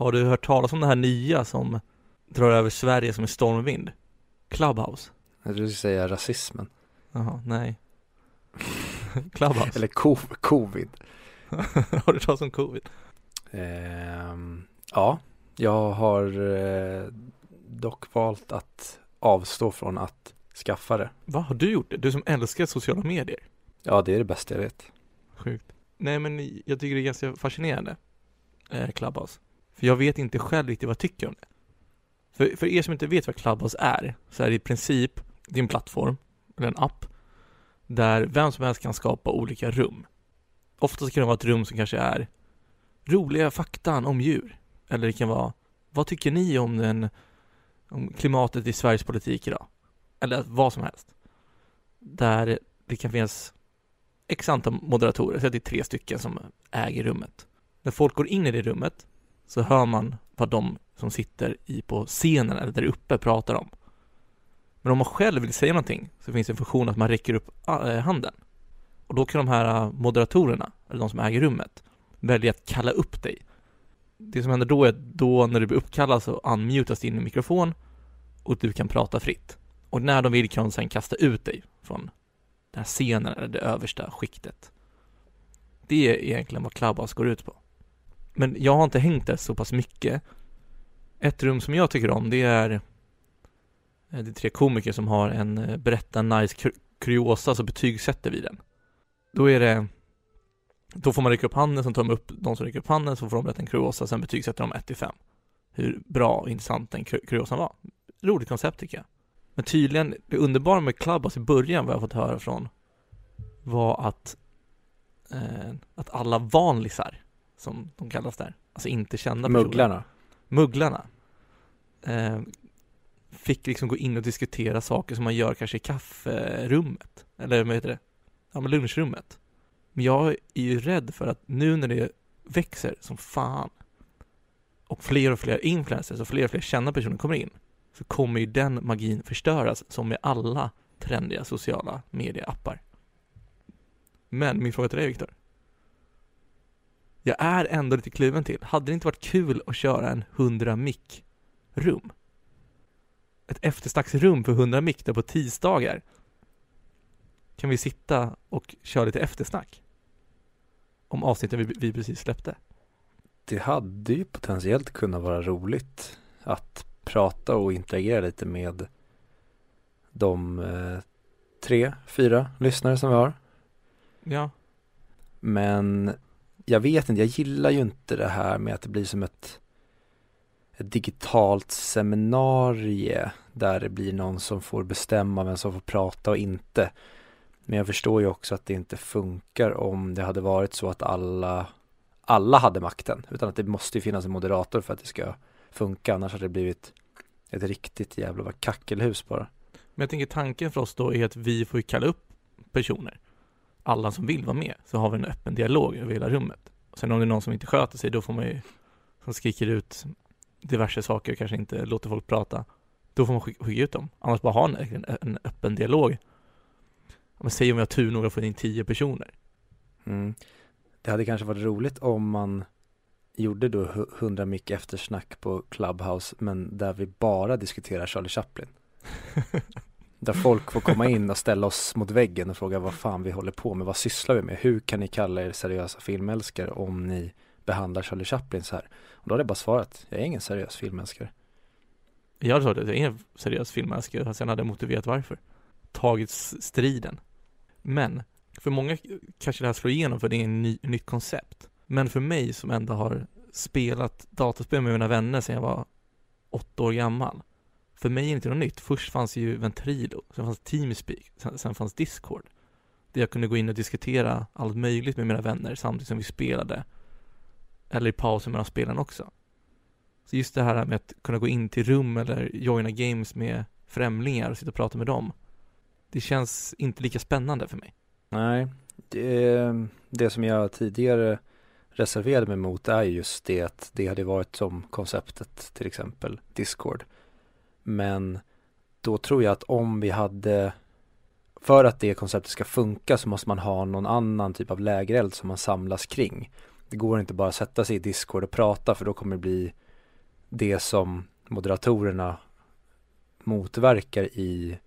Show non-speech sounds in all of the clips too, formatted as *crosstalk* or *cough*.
Har du hört talas om det här nya som drar över Sverige som en stormvind? Clubhouse? Jag skulle säga rasismen. Jaha, nej. *laughs* Clubhouse? Eller co- covid. *laughs* har du hört talas om covid? Ehm, ja, jag har eh, dock valt att avstå från att skaffa det. Vad har du gjort det? Du som älskar sociala medier? Ja, det är det bästa jag vet. Sjukt. Nej men jag tycker det är ganska fascinerande, eh, Clubhouse. För jag vet inte själv riktigt vad jag tycker om det. För, för er som inte vet vad Clubhouse är, så är det i princip din plattform, eller en app, där vem som helst kan skapa olika rum. Oftast kan det vara ett rum som kanske är roliga faktan om djur. Eller det kan vara, vad tycker ni om den, om klimatet i Sveriges politik idag? Eller vad som helst. Där det kan finnas x antal moderatorer, så det är tre stycken som äger rummet. När folk går in i det rummet så hör man vad de som sitter i på scenen eller där uppe pratar om. Men om man själv vill säga någonting så finns det en funktion att man räcker upp ah, eh, handen. Och då kan de här eh, moderatorerna, eller de som äger rummet, välja att kalla upp dig. Det som händer då är att då när du blir uppkallad så unmutas din mikrofon och du kan prata fritt. Och när de vill kan de sedan kasta ut dig från den här scenen eller det översta skiktet. Det är egentligen vad Clubhouse går ut på. Men jag har inte hängt där så pass mycket. Ett rum som jag tycker om det är eh, det är tre komiker som har en eh, berätta nice kuriosa så betygsätter vi den. Då är det då får man räcka upp handen, sen tar de upp de som räcker upp handen, så får de berätta en kuriosa, sen betygsätter de 1 till 5. Hur bra och intressant den kuriosan var. Roligt koncept tycker jag. Men tydligen, det underbara med Clubhouse i början, vad jag fått höra från, var att, eh, att alla vanlisar, som de kallas där, alltså inte kända personer. Mugglarna. Mugglarna. Eh, fick liksom gå in och diskutera saker som man gör kanske i kafferummet, eller vad heter det? Ja men lunchrummet. Men jag är ju rädd för att nu när det växer som fan och fler och fler influencers och fler och fler kända personer kommer in så kommer ju den magin förstöras som med alla trendiga sociala medieappar. Men min fråga till dig Viktor. Jag är ändå lite kluven till. Hade det inte varit kul att köra en 100 mic rum? Ett eftersnacksrum för 100 mic där på tisdagar kan vi sitta och köra lite eftersnack om avsnittet vi, vi precis släppte. Det hade ju potentiellt kunnat vara roligt att prata och interagera lite med de eh, tre, fyra lyssnare som vi har. Ja. Men jag vet inte, jag gillar ju inte det här med att det blir som ett, ett digitalt seminarie där det blir någon som får bestämma vem som får prata och inte. Men jag förstår ju också att det inte funkar om det hade varit så att alla, alla hade makten. Utan att det måste ju finnas en moderator för att det ska funka. Annars hade det blivit ett riktigt jävla kackelhus bara. Men jag tänker tanken för oss då är att vi får kalla upp personer. Alla som vill vara med. Så har vi en öppen dialog över hela rummet. Sen om det är någon som inte sköter sig, då får man ju, som skriker ut diverse saker, kanske inte låter folk prata. Då får man skicka ut dem. Annars bara ha en, en öppen dialog men säg om jag har tur nog att få in tio personer. Mm. Det hade kanske varit roligt om man gjorde då 100 mick eftersnack på Clubhouse men där vi bara diskuterar Charlie Chaplin. *laughs* där folk får komma in och ställa oss mot väggen och fråga vad fan vi håller på med, vad sysslar vi med, hur kan ni kalla er seriösa filmälskare om ni behandlar Charlie Chaplin så här? Och då hade jag bara svarat, jag är ingen seriös filmälskare. Jag hade sagt att jag är en seriös filmälskare, fast sen hade jag motiverat varför. Tagit striden. Men för många kanske det här slår igenom för det är ett ny, nytt koncept. Men för mig som ändå har spelat dataspel med mina vänner sedan jag var åtta år gammal. För mig är det inte något nytt. Först fanns ju Ventrilo, sen fanns Teamspeak, sen, sen fanns Discord. Där jag kunde gå in och diskutera allt möjligt med mina vänner samtidigt som vi spelade. Eller i pausen mellan spelen också. Så just det här med att kunna gå in till rum eller joina games med främlingar och sitta och prata med dem det känns inte lika spännande för mig. Nej, det, det som jag tidigare reserverade mig mot är just det att det hade varit som konceptet till exempel Discord. Men då tror jag att om vi hade för att det konceptet ska funka så måste man ha någon annan typ av lägereld som man samlas kring. Det går inte bara att sätta sig i Discord och prata för då kommer det bli det som moderatorerna motverkar i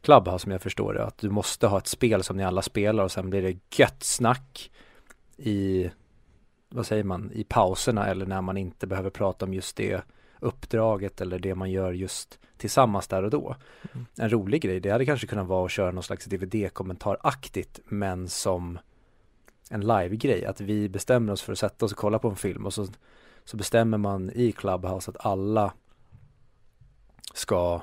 Clubhouse som jag förstår det. Att du måste ha ett spel som ni alla spelar och sen blir det gött snack i, vad säger man, i pauserna eller när man inte behöver prata om just det uppdraget eller det man gör just tillsammans där och då. Mm. En rolig grej, det hade kanske kunnat vara att köra någon slags DVD-kommentaraktigt men som en live-grej, att vi bestämmer oss för att sätta oss och kolla på en film och så, så bestämmer man i Clubhouse att alla ska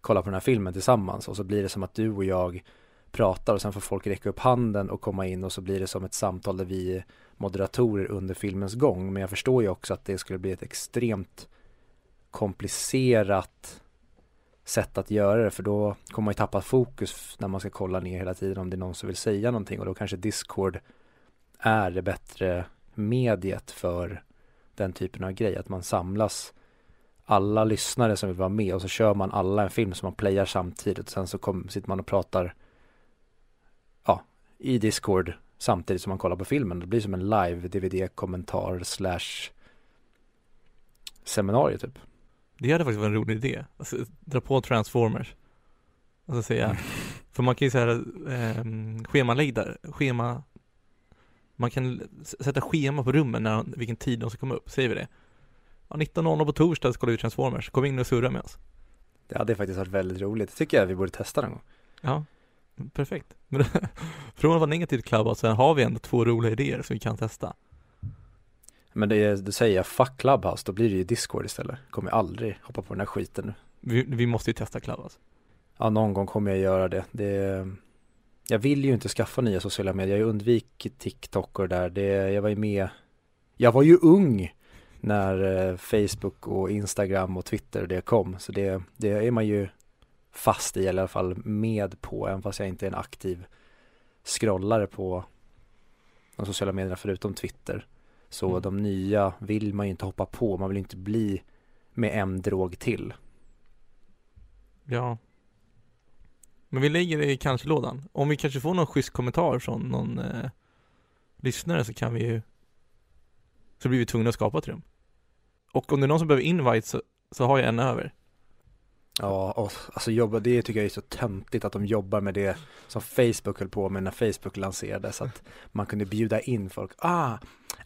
kolla på den här filmen tillsammans och så blir det som att du och jag pratar och sen får folk räcka upp handen och komma in och så blir det som ett samtal där vi är moderatorer under filmens gång. Men jag förstår ju också att det skulle bli ett extremt komplicerat sätt att göra det för då kommer man ju tappa fokus när man ska kolla ner hela tiden om det är någon som vill säga någonting och då kanske Discord är det bättre mediet för den typen av grej, att man samlas alla lyssnare som vill vara med och så kör man alla en film som man playar samtidigt och sen så kom, sitter man och pratar ja, i Discord samtidigt som man kollar på filmen. Det blir som en live DVD-kommentar slash seminarium typ. Det hade faktiskt varit en rolig idé. Alltså, dra på Transformers. Och så säga, mm. för man kan ju säga eh, schemalägg där, schema man kan sätta schema på rummen när, vilken tid de ska komma upp, säger vi det? Ja, 19.00 på torsdag ska vi Transformers, kom in och surra med oss. Det hade faktiskt varit väldigt roligt, det tycker jag vi borde testa någon gång. Ja, perfekt. *laughs* Men från att vara negativ till Clubhouse, sen har vi ändå två roliga idéer som vi kan testa. Men det är, du säger jag fuck Clubhouse, då blir det ju Discord istället. Kommer aldrig hoppa på den här skiten nu. Vi, vi måste ju testa Clubhouse. Ja, någon gång kommer jag göra det. Det jag vill ju inte skaffa nya sociala medier. Jag har undvikit TikTok och där. Det, jag var ju med. Jag var ju ung när eh, Facebook och Instagram och Twitter och det kom. Så det, det är man ju fast i, eller i alla fall med på, även fast jag inte är en aktiv scrollare på de sociala medierna förutom Twitter. Så mm. de nya vill man ju inte hoppa på, man vill inte bli med en drog till. Ja, men vi lägger det i kanske-lådan. Om vi kanske får någon schysst kommentar från någon eh, lyssnare så kan vi ju så blir vi tvungna att skapa ett rum. Och om det är någon som behöver invite så, så har jag en över. Ja, och, alltså jobba, det tycker jag är så töntigt att de jobbar med det som Facebook höll på med när Facebook lanserades. Att man kunde bjuda in folk. Ah,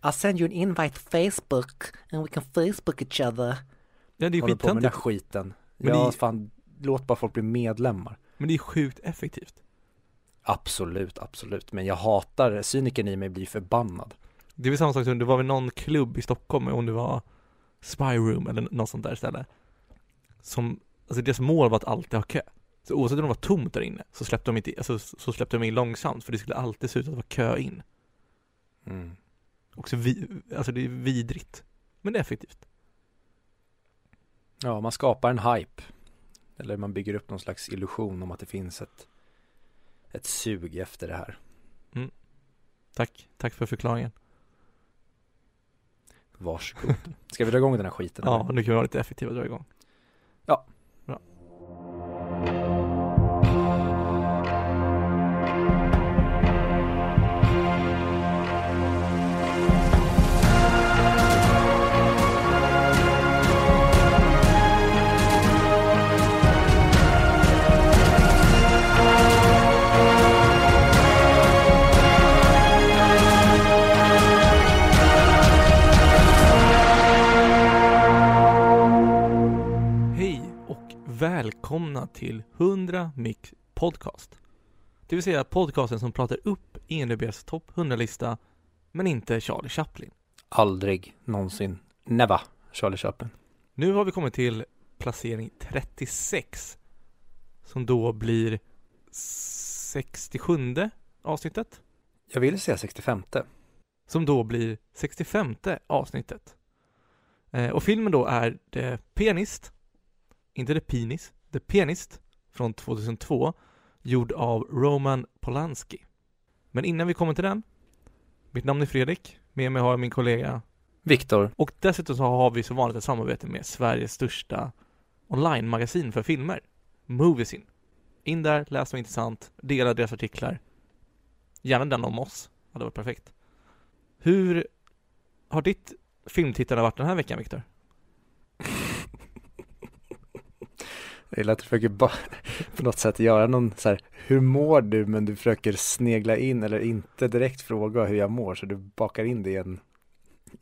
I'll send you an invite Facebook and we can Facebook each other. Ja, det är skittöntigt. på med den där skiten. Men ja, det... fan, låt bara folk bli medlemmar. Men det är sjukt effektivt. Absolut, absolut. Men jag hatar, cyniken i mig blir förbannad. Det är väl samma sak som, det var väl någon klubb i Stockholm, om det var Spy Room eller något sånt där ställe. Som, alltså deras mål var att alltid ha kö. Så oavsett om det var tomt där inne, så släppte de inte, alltså så släppte de in långsamt, för det skulle alltid se ut att det var kö in. Mm. Också vi, alltså det är vidrigt. Men det är effektivt. Ja, man skapar en hype. Eller man bygger upp någon slags illusion om att det finns ett, ett sug efter det här. Mm. Tack, tack för förklaringen. Varsågod. Ska vi dra igång den här skiten? Ja, nu kan vi vara lite effektiva och dra igång. Ja. Välkomna till 100 Mix Podcast. Det vill säga podcasten som pratar upp ENDBs topp 100-lista, men inte Charlie Chaplin. Aldrig någonsin, never Charlie Chaplin. Nu har vi kommit till placering 36, som då blir 67 avsnittet. Jag vill säga 65. Som då blir 65 avsnittet. Eh, och filmen då är The Pianist inte The Penis, The Pianist från 2002 gjord av Roman Polanski. Men innan vi kommer till den, mitt namn är Fredrik, med mig har jag min kollega Viktor. Och dessutom så har vi så vanligt ett samarbete med Sveriges största online-magasin för filmer, Moviesin. In där, läs vad intressant, dela deras artiklar. Gärna den om oss, hade varit perfekt. Hur har ditt filmtittande varit den här veckan, Viktor? Jag gillar att du försöker bara *laughs* på något sätt göra någon så här, hur mår du? Men du försöker snegla in eller inte direkt fråga hur jag mår, så du bakar in det i, en,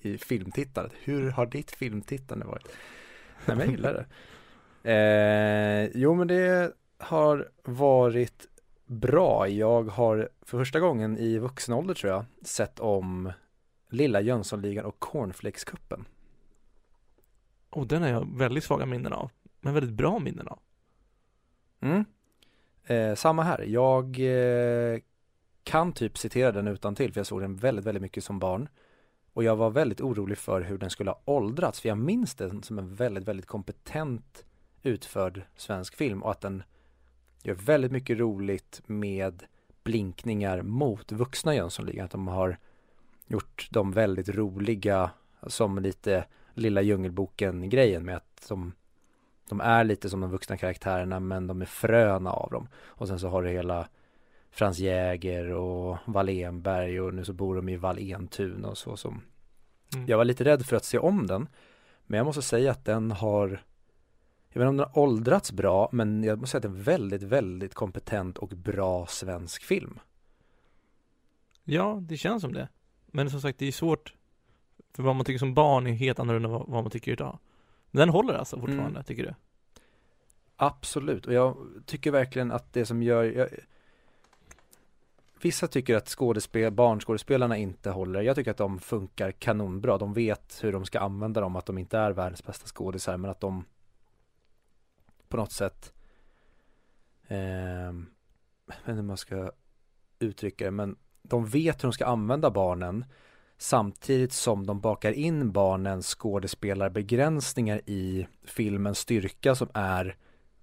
i filmtittandet. Hur har ditt filmtittande varit? Nej, men jag gillar det. *laughs* Eh, jo, men det har varit bra. Jag har för första gången i vuxen ålder tror jag sett om Lilla Jönssonligan och Cornflakeskuppen. Och den har jag väldigt svaga minnen av, men väldigt bra minnen av. Mm. Eh, samma här. Jag eh, kan typ citera den utan till för jag såg den väldigt, väldigt mycket som barn. Och jag var väldigt orolig för hur den skulle ha åldrats, för jag minns den som en väldigt, väldigt kompetent utförd svensk film och att den gör väldigt mycket roligt med blinkningar mot vuxna Jönssonligan. Att de har gjort dem väldigt roliga som lite lilla djungelboken-grejen med att de, de är lite som de vuxna karaktärerna men de är fröna av dem. Och sen så har du hela Frans Jäger och Wallenberg och nu så bor de i Wallentun och så som mm. Jag var lite rädd för att se om den Men jag måste säga att den har Jag vet inte om den har åldrats bra men jag måste säga att det är en väldigt, väldigt kompetent och bra svensk film Ja, det känns som det Men som sagt, det är svårt För vad man tycker som barn är helt annorlunda än vad man tycker idag den håller alltså fortfarande, mm. tycker du? Absolut, och jag tycker verkligen att det som gör jag, Vissa tycker att skådespel, barnskådespelarna inte håller. Jag tycker att de funkar kanonbra. De vet hur de ska använda dem, att de inte är världens bästa skådisar, men att de på något sätt eh, jag vet inte hur man ska uttrycka det, men de vet hur de ska använda barnen samtidigt som de bakar in barnens skådespelarbegränsningar i filmens styrka som är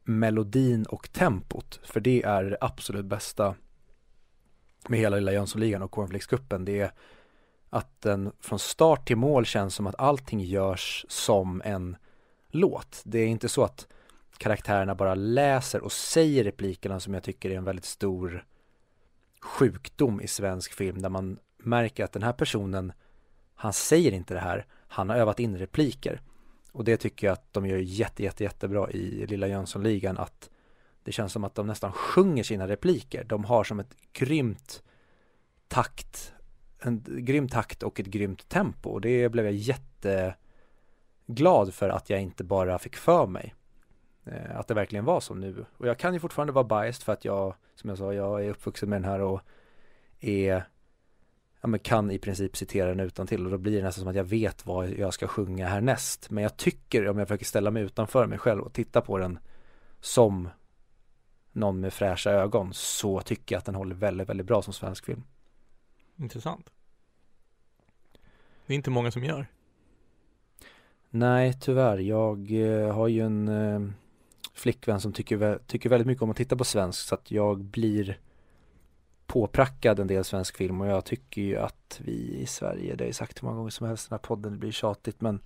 melodin och tempot. För det är det absolut bästa med hela lilla Jönssonligan och Cornflakescupen det är att den från start till mål känns som att allting görs som en låt. Det är inte så att karaktärerna bara läser och säger replikerna som jag tycker är en väldigt stor sjukdom i svensk film där man märker att den här personen han säger inte det här, han har övat in repliker. Och det tycker jag att de gör jätte, jätte, jättebra i Lilla Jönssonligan att det känns som att de nästan sjunger sina repliker. De har som ett grymt takt, en grym takt och ett grymt tempo. Och det blev jag jätteglad för att jag inte bara fick för mig. Eh, att det verkligen var som nu. Och jag kan ju fortfarande vara biased för att jag, som jag sa, jag är uppvuxen med den här och är ja, men kan i princip citera den utan till och då blir det nästan som att jag vet vad jag ska sjunga härnäst. Men jag tycker, om jag försöker ställa mig utanför mig själv och titta på den som någon med fräscha ögon så tycker jag att den håller väldigt, väldigt bra som svensk film. Intressant. Det är inte många som gör. Nej, tyvärr. Jag eh, har ju en eh, flickvän som tycker, tycker väldigt mycket om att titta på svensk så att jag blir påprackad en del svensk film och jag tycker ju att vi i Sverige, det har jag sagt hur många gånger som helst den här podden, det blir tjatigt men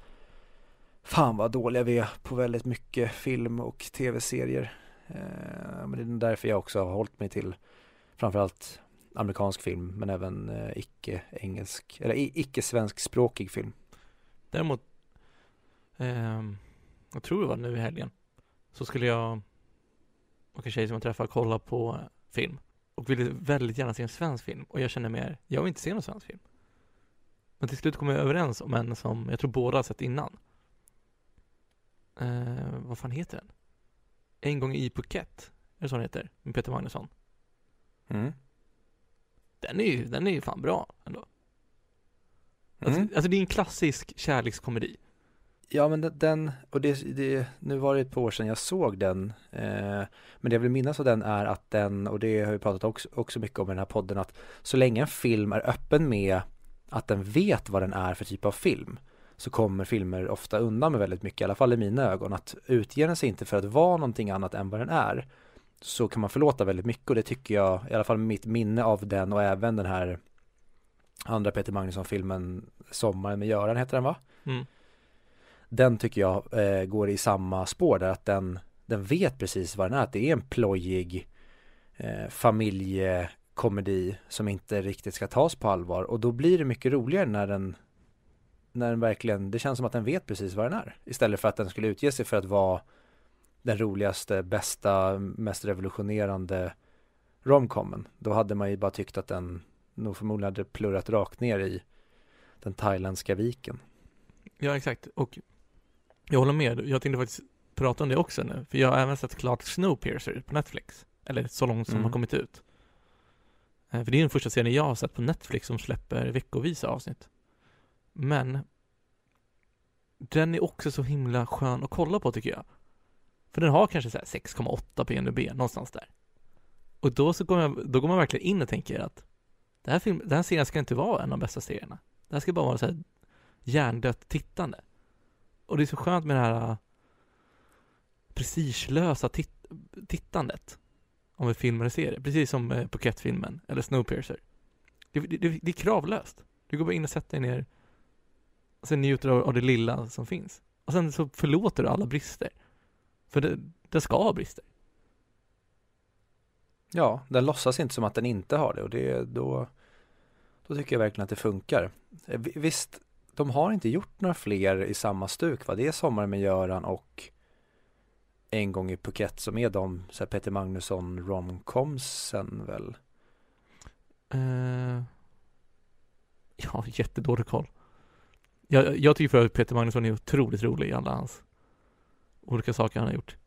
fan vad dåliga vi är på väldigt mycket film och tv-serier. Eh, men det är därför jag också har hållit mig till framförallt amerikansk film men även eh, icke-engelsk eller icke-svenskspråkig film. Däremot, eh, jag tror det var nu i helgen, så skulle jag och en tjej som jag träffade kolla på film och ville väldigt gärna se en svensk film och jag känner mer, jag vill inte se någon svensk film. Men till slut kom jag överens om en som jag tror båda har sett innan. Eh, vad fan heter den? En gång i Phuket, är det så den heter? Med Peter Magnusson. Mm. Den är ju, den är ju fan bra ändå. Alltså, mm. alltså det är en klassisk kärlekskomedi. Ja men den, och det, det, nu var det ett par år sedan jag såg den eh, Men det jag vill minnas av den är att den, och det har vi pratat också, också mycket om i den här podden att Så länge en film är öppen med att den vet vad den är för typ av film Så kommer filmer ofta undan med väldigt mycket, i alla fall i mina ögon Att utge den sig inte för att vara någonting annat än vad den är Så kan man förlåta väldigt mycket och det tycker jag, i alla fall mitt minne av den och även den här Andra Peter Magnusson-filmen Sommaren med Göran heter den va? Mm den tycker jag eh, går i samma spår där att den, den vet precis vad den är, att det är en plojig eh, familjekomedi som inte riktigt ska tas på allvar och då blir det mycket roligare när den när den verkligen, det känns som att den vet precis vad den är istället för att den skulle utge sig för att vara den roligaste, bästa, mest revolutionerande romcomen. Då hade man ju bara tyckt att den nog förmodligen hade plurrat rakt ner i den thailändska viken. Ja, exakt. Och jag håller med. Jag tänkte faktiskt prata om det också nu. För jag har även sett klart Snowpiercer på Netflix. Eller så långt som Mm. har kommit ut. Eh, För det är den första serien jag har sett på Netflix som släpper veckovisa avsnitt. Men den är också så himla skön att kolla på tycker jag. För den har kanske så här 6,8 på IMDb, någonstans där. Och då så går jag, då går man verkligen in och tänker att det här film, den här serien ska inte vara en av de bästa serierna. Det här ska bara vara så här hjärndött tittande. Och det är så skönt med det här äh, prestigelösa titt tittandet om en film eller serie. Precis som äh, eh, Phuket-filmen eller Snowpiercer. Det, det, det, det är kravlöst. Du går bara in och sätter dig ner och sen njuter av, av det lilla som finns. Och sen så förlåter du alla brister. För det, det ska ha brister. Ja, den låtsas inte som att den inte har det och det då, då tycker jag verkligen att det funkar. Eh, visst, de har inte gjort några fler i samma stuk va? Det är Sommaren med Göran och En gång i Phuket som är de så här Peter Magnusson romcomsen väl? Jag har jättedålig koll. Jag, jag tycker för att Peter Magnusson är otroligt rolig i alla hans olika saker han har gjort.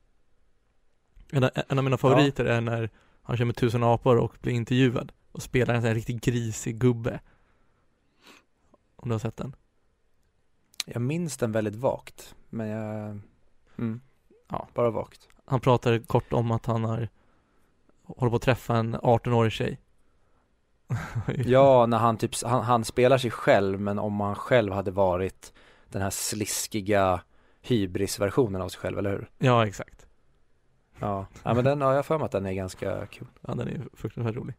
En, av- en av mina favoriter är när han kör med tusen apor och blir intervjuad och spelar en sån här riktigt grisig gubbe. Om du har sett den? Jag minns den väldigt vagt, men jag, mm, Ja. bara vagt. Han pratar kort om att han har håller på att träffa en 18-årig tjej. *laughs* Ja, när han typ, han, han spelar sig själv, men om han själv hade varit den här sliskiga hybrisversionen av sig själv, eller hur? Ja, exakt. Ja, ja men den, ja, jag har för mig att den är ganska kul. Ja, den är fruktansvärt rolig.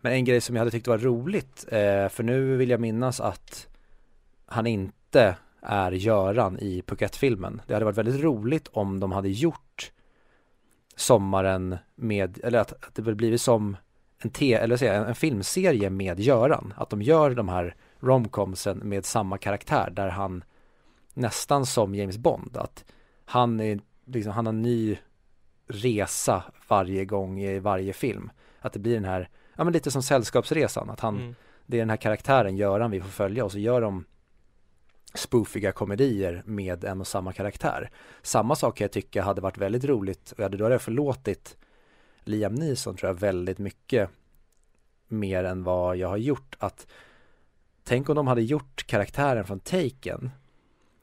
Men en grej som jag hade tyckt var roligt, eh, för nu vill jag minnas att han inte är Göran i Phuket-filmen. Det hade varit väldigt roligt om de hade gjort sommaren med, eller att, att det blivit som en, te, eller säga, en, en filmserie med Göran. Att de gör de här romcomsen med samma karaktär där han nästan som James Bond. Att han är liksom, han har en ny resa varje gång i varje film. Att det blir den här, ja men lite som Sällskapsresan, att han, Mm. det är den här karaktären Göran vi får följa och så gör de spoofiga komedier med en och samma karaktär. Samma sak kan jag tycka hade varit väldigt roligt och jag hade då hade jag förlåtit Liam Neeson tror jag väldigt mycket mer än vad jag har gjort att tänk om de hade gjort karaktären från Taken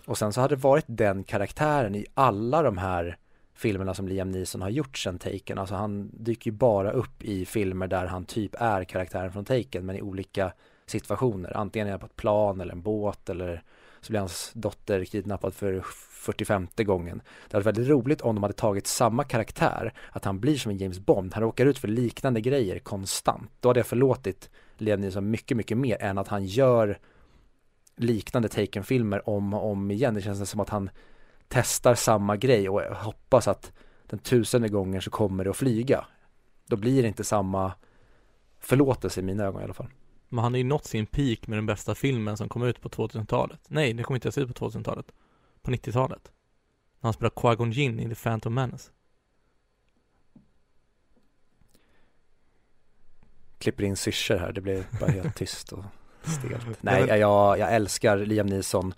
och sen så hade det varit den karaktären i alla de här filmerna som Liam Neeson har gjort sen Taken. Alltså han dyker ju bara upp i filmer där han typ är karaktären från Taken men i olika situationer. Antingen är han på ett plan eller en båt eller så blir hans dotter kidnappad för 45 gången. Det hade varit väldigt roligt om de hade tagit samma karaktär, att han blir som en James Bond, han råkar ut för liknande grejer konstant. Då hade jag förlåtit Liam Neeson mycket, mycket mer än att han gör liknande Taken-filmer om och om igen. Det känns som att han testar samma grej och hoppas att den tusende gången så kommer det att flyga. Då blir det inte samma förlåtelse i mina ögon i alla fall. Men han har ju nått sin peak med den bästa filmen som kom ut på 2000-talet. Nej, det kom inte ens ut på 2000-talet. På 90-talet. När han spelar Qui-Gon Jinn i The Phantom Menace. Klipper in syrsor här, det blir bara helt *laughs* tyst och stelt. Nej, jag, jag älskar Liam Neeson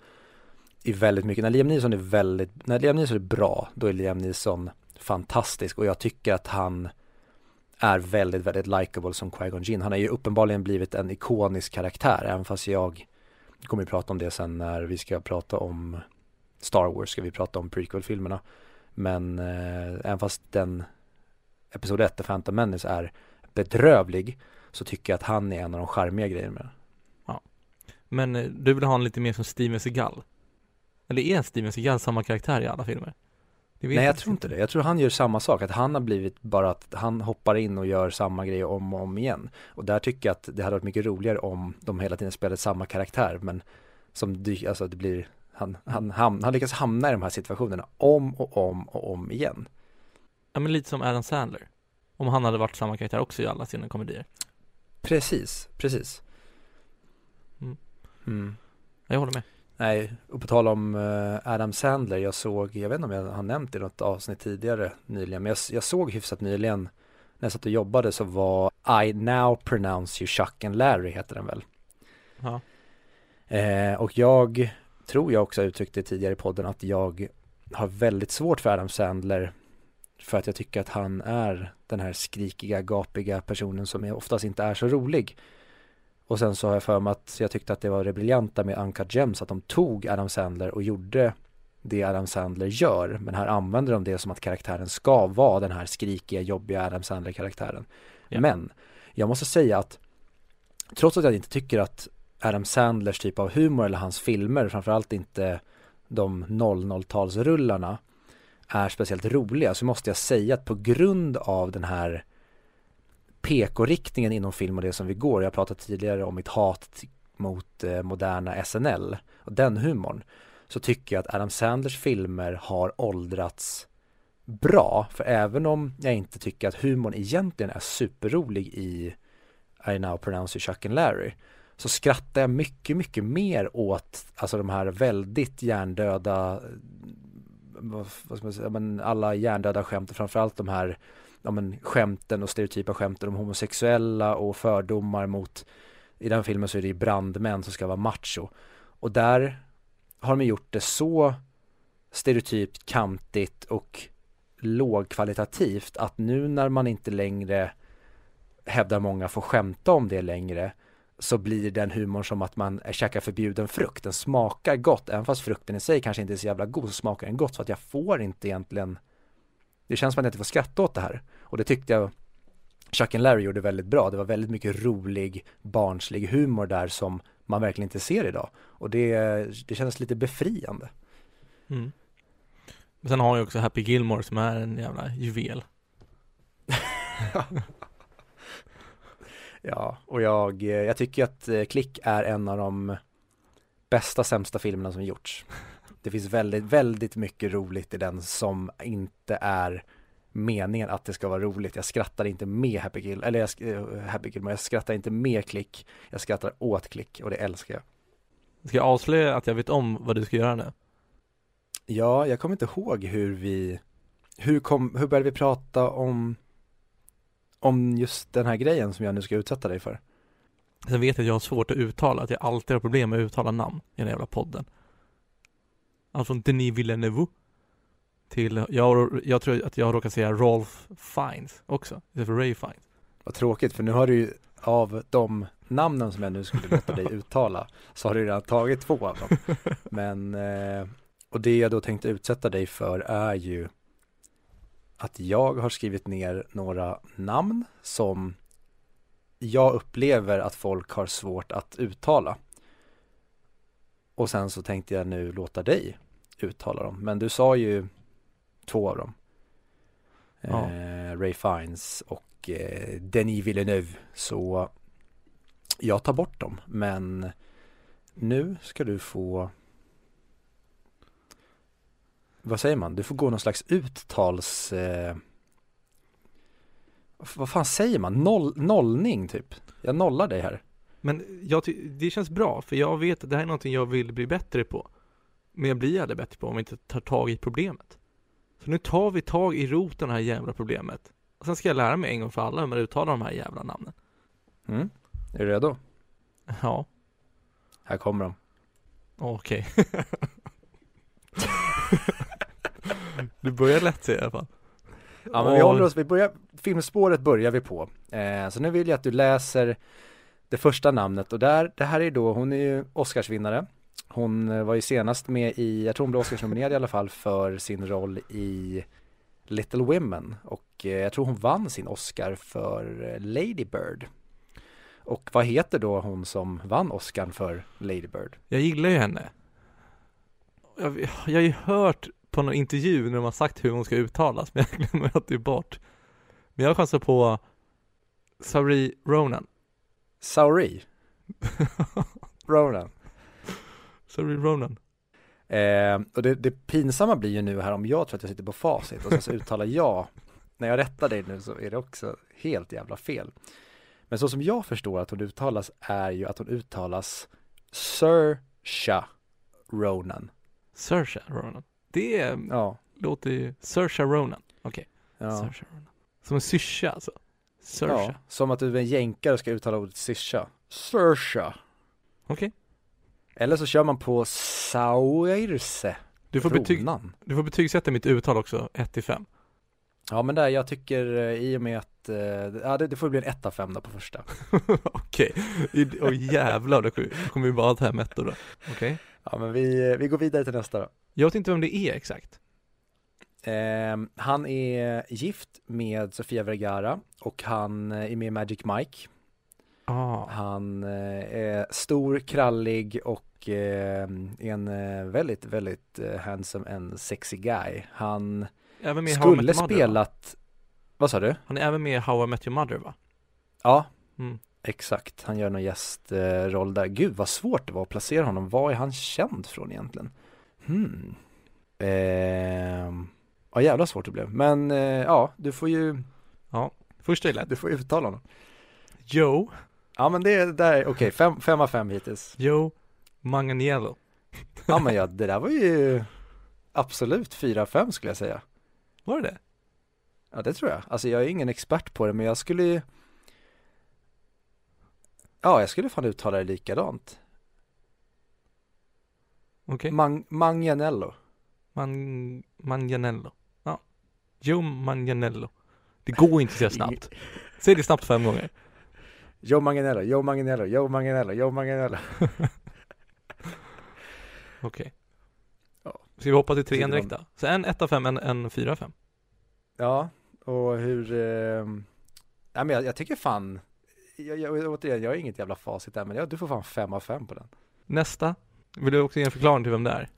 i väldigt mycket. När Liam Neeson är väldigt, när Liam Neeson är bra, då är Liam Neeson fantastisk och jag tycker att han är väldigt, väldigt likable som Qui-Gon Jinn. Han har ju uppenbarligen blivit en ikonisk karaktär, även fast jag kommer ju prata om det sen när vi ska prata om Star Wars, ska vi prata om prequel-filmerna. Men eh, även fast den Episod 1, The Phantom Menace, är bedrövlig så tycker jag att han är en av de charmiga grejerna med den. Men eh, du vill ha en lite mer som Steven Seagal? Eller är Steven Seagal samma karaktär i alla filmer? Nej jag tror inte det, jag tror han gör samma sak, att han har blivit bara att han hoppar in och gör samma grej om och om igen. Och där tycker jag att det hade varit mycket roligare om de hela tiden spelade samma karaktär, men som dy- alltså det blir, han, han, ham- han lyckas hamna i de här situationerna om och om och om igen. Ja men lite som Adam Sandler. Om han hade varit samma karaktär också i alla sina komedier. Precis, precis. Mm. Mm. Ja, Jag håller med. Nej, och på tal om eh, Adam Sandler, jag såg, jag vet inte om jag har nämnt det i något avsnitt tidigare nyligen, men jag, jag såg hyfsat nyligen när jag satt och jobbade så var I now pronounce you Chuck and Larry heter den väl. Ja. Eh, och jag tror jag också uttryckt det tidigare i podden att jag har väldigt svårt för Adam Sandler för att jag tycker att han är den här skrikiga, gapiga personen som oftast inte är så rolig. Och sen så har jag för mig att jag tyckte att det var det briljanta med Uncut Gems att de tog Adam Sandler och gjorde det Adam Sandler gör men här använder de det som att karaktären ska vara den här skrikiga, jobbiga Adam Sandler-karaktären. Ja. Men jag måste säga att trots att jag inte tycker att Adam Sandlers typ av humor eller hans filmer, framförallt inte de 00-talsrullarna är speciellt roliga så måste jag säga att på grund av den här PK-riktningen inom film och det som vi går, jag pratat tidigare om mitt hat mot eh, moderna SNL och den humorn. Så tycker jag att Adam Sandlers filmer har åldrats bra. För även om jag inte tycker att humorn egentligen är superrolig i I now pronounce you Chuck and Larry så skrattar jag mycket, mycket mer åt alltså de här väldigt hjärndöda vad, vad ska man säga, men alla hjärndöda skämt och framförallt de här ja, men, skämten och stereotypa skämten om homosexuella och fördomar mot i den filmen så är det ju brandmän som ska vara macho och där har de gjort det så stereotypt, kantigt och lågkvalitativt att nu när man inte längre hävdar många får skämta om det längre så blir den humorn som att man käkar förbjuden frukt. Den smakar gott, även fast frukten i sig kanske inte är så jävla god så smakar den gott så att jag får inte egentligen Det känns som att jag inte får skratta åt det här och det tyckte jag Chuck and Larry gjorde väldigt bra. Det var väldigt mycket rolig, barnslig humor där som man verkligen inte ser idag och det, det kändes lite befriande. Mm. Men sen har ju också Happy Gilmore som är en jävla juvel. *laughs* Ja, och jag, jag tycker att eh, Klick är en av de bästa sämsta filmerna som gjorts. Det finns väldigt, väldigt mycket roligt i den som inte är meningen att det ska vara roligt. Jag skrattar inte med Happy Gill, eller jag, uh, Happy Gilmore, jag skrattar inte med Klick. Jag skrattar åt Klick och det älskar jag. Ska jag avslöja att jag vet om vad du ska göra nu? Ja, jag kommer inte ihåg hur vi, hur kom, hur började vi prata om om just den här grejen som jag nu ska utsätta dig för. Sen vet jag att jag har svårt att uttala, att jag alltid har problem med att uttala namn i den jävla podden. Allt från Denis Villeneuve till, jag, jag tror att jag råkar säga Rolf Fiennes också, istället för Ray Fiennes. Vad tråkigt, för nu har du ju av de namnen som jag nu skulle låta dig *laughs* uttala så har du redan tagit två av dem. Men, eh, och det jag då tänkte utsätta dig för är ju att jag har skrivit ner några namn som jag upplever att folk har svårt att uttala. Och sen så tänkte jag nu låta dig uttala dem. Men du sa ju två av dem. Ja. Eh, Ray Fiennes och eh, Denis Villeneuve. Så jag tar bort dem. Men nu ska du få vad säger man, du får gå någon slags uttals eh, vad fan säger man, Noll, nollning typ Jag nollar dig här Men jag det känns bra för jag vet att det här är någonting jag vill bli bättre på Men jag blir aldrig bättre på om jag inte tar tag i problemet Så nu tar vi tag i roten av det här jävla problemet Och sen ska jag lära mig en gång för alla hur man uttalar de här jävla namnen mm. Är du redo? Ja Här kommer de Okej *laughs* okay. Du börjar lätt i alla fall. Ja men vi håller oss, vi börjar, filmspåret börjar vi på. Eh, så nu vill jag att du läser det första namnet och där, det här är då, hon är ju Oscarsvinnare. Hon eh, var ju senast med i, jag tror hon blev Oscarsnominerad i alla fall för sin roll i Little Women och eh, jag tror hon vann sin Oscar för eh, Lady Bird. Och vad heter då hon som vann Oscar för Lady Bird? Jag gillar ju henne. Jag, jag har ju hört på någon intervju när de har sagt hur hon ska uttalas, men jag glömmer alltid bort. Men jag chansar på Sauri Ronan. Sauri? *laughs* Ronan? Sauri Ronan. Eh, och det, det pinsamma blir ju nu här om jag tror att jag sitter på facit och sen så uttalar jag, när jag rättar dig nu så är det också helt jävla fel. Men så som jag förstår att hon uttalas är ju att hon uttalas Sha Ronan. Saoirse Ronan. Det Ja. låter ju, Saoirse Ronan. Okej, Ja. Saoirse Ronan. Som en syrsa alltså. Saoirse. ja. Som att du är en jänkare och ska uttala ordet syrsa. Saoirse. Okej. Eller så kör man på Saoirse. Du, får betyg, du får betygsätta mitt uttal också, 1 till 5. Ja men där, jag tycker eh, i och med att, eh, ja det, det får bli en 1 av 5 då på första. *laughs* Okej, åh jävlar, då kommer vi bara ha fem ettor då. Okej. Ja men vi, vi går vidare till nästa då. Jag vet inte vem det är exakt. Ehm, han är gift med Sofia Vergara och han eh, är med i Magic Mike. Ah, Han eh, är stor, krallig och eh, en eh, väldigt, väldigt eh, handsome and sexy guy. Han skulle Your Mother, va? spelat, vad sa du? Han är även med i How I Met Your Mother va? Ja, Mm. exakt. Han gör någon gästroll där. Gud vad svårt det var att placera honom. Var är han känd från egentligen? Hmm. Ehm. Ja jävla svårt det blev. Men eh, ja, du får ju, Första är lätt. du får ju uttala honom. Joe, Ja men det är där, okej, fem, fem av fem hittills. Joe Manganiello. Ja men ja, det där var ju absolut fyra av fem skulle jag säga. Var det det? Ja det tror jag. Alltså jag är ingen expert på det men jag skulle ju Ja, jag skulle fan uttala det likadant. Okej. Mang- Manganiello. Man, Manganiello. Ja. Joe Manganiello. Det går inte säga snabbt. Säg det snabbt fem gånger. Joe Manganiello, Joe Manganiello, Joe Manganiello, Joe Manganiello. *laughs* Okej. Ja. Ska vi hoppa till trean direkt då? Så en 1 av 5, en, en 4 av 5. Ja, och hur, eh, ja men jag, jag tycker fan, jag, jag, återigen, jag har inget jävla facit där men jag, du får fan fem av fem på den. Nästa. Vill du också ge en förklaring till vem det är?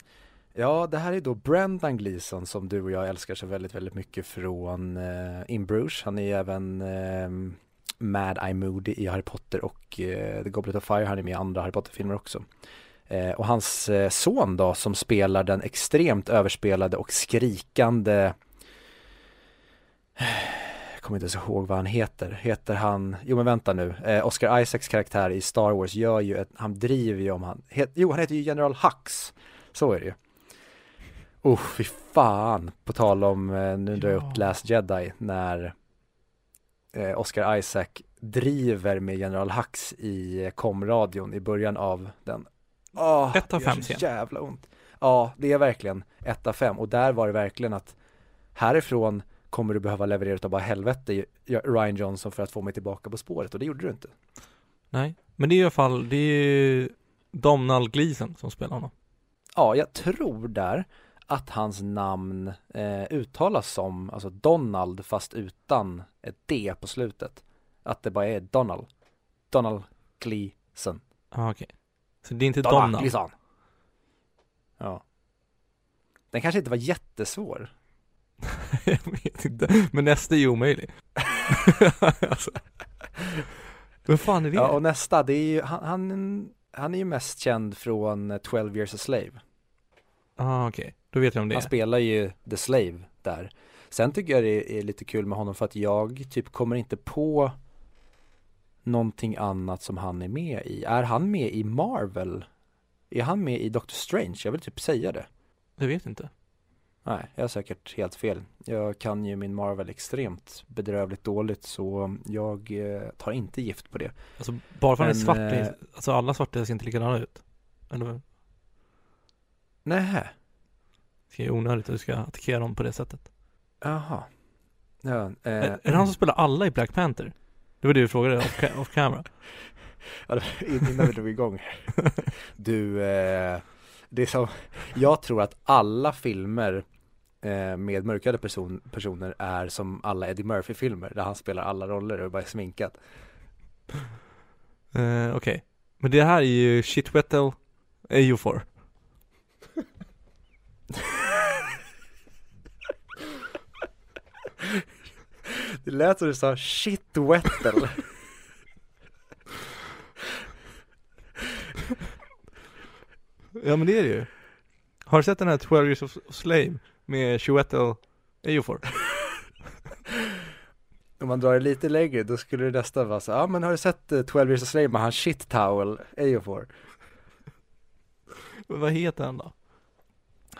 Ja, det här är då Brendan Gleeson som du och jag älskar så väldigt, väldigt mycket från eh, In Bruges. Han är ju även eh, Mad Eye Moody i Harry Potter och eh, The Goblet of Fire. Han är med i andra Harry Potter-filmer också. Eh, och hans eh, son då som spelar den extremt överspelade och skrikande *sighs* jag kommer inte ens ihåg vad han heter. Heter han, jo men vänta nu, eh, Oscar Isaacs karaktär i Star Wars gör ju ett, han driver ju om han, het, jo han heter ju General Hux, så är det ju. Oh, fy fan, på tal om, eh, nu drar jag upp. Last Jedi, när eh, Oscar Isaac driver med General Hux i komradion i början av den. Åh, Ett av fem scen. jävla ont. Ja, det är verkligen ett av fem och där var det verkligen att härifrån kommer du behöva leverera utav bara helvete Ryan Johnson för att få mig tillbaka på spåret och det gjorde du inte. Nej. Men det är i alla fall, det är ju Donald Gleason som spelar honom. Ja, jag tror där att hans namn eh, uttalas som alltså Donald fast utan ett D på slutet. Att det bara är Donald. Donald Gleason. Ja, ah, okej. Så det är inte Donald? Gleason. Ja. Den kanske inte var jättesvår. *laughs* jag vet inte. Men nästa är ju omöjlig. *laughs* alltså. Vem fan är det? Ja, och nästa, det är ju, han, han, han är ju mest känd från eh, 12 years a slave. ah, okej. Då vet jag om det Han spelar ju The Slave där. Sen tycker jag det är lite kul med honom för att jag typ kommer inte på någonting annat som han är med i. Är han med i Marvel? Är han med i Doctor Strange? Jag vill typ säga det. Jag vet inte. Nej, jag har säkert helt fel. Jag kan ju min Marvel extremt bedrövligt dåligt så jag eh, tar inte gift på det. Alltså bara för att han är svart, eh, alltså alla svarta ser inte likadana ut. Eller Nej, det är onödigt att du ska attackera dem på det sättet. jaha. Ja, eh, är, är det han som spelar alla i Black Panther? Det var det du frågade off, off camera. *laughs* Ja, innan vi drog igång. *laughs* Du, eh, det är som, jag tror att alla filmer eh, med mörkade person, personer är som alla Eddie Murphy-filmer där han spelar alla roller och bara är sminkad. Eh, Okej. Men det här är ju Shitwettel Ejiofor. *laughs* Det lät som du sa shit wettel. Ja men det är det ju. Har du sett den här 12 years of slave med Shitwettel Ejiofor? *laughs* Om man drar det lite längre då skulle det nästan vara så, ja men har du sett eh, 12 years a slave med han shit towel, Ejiofor? Vad heter han då?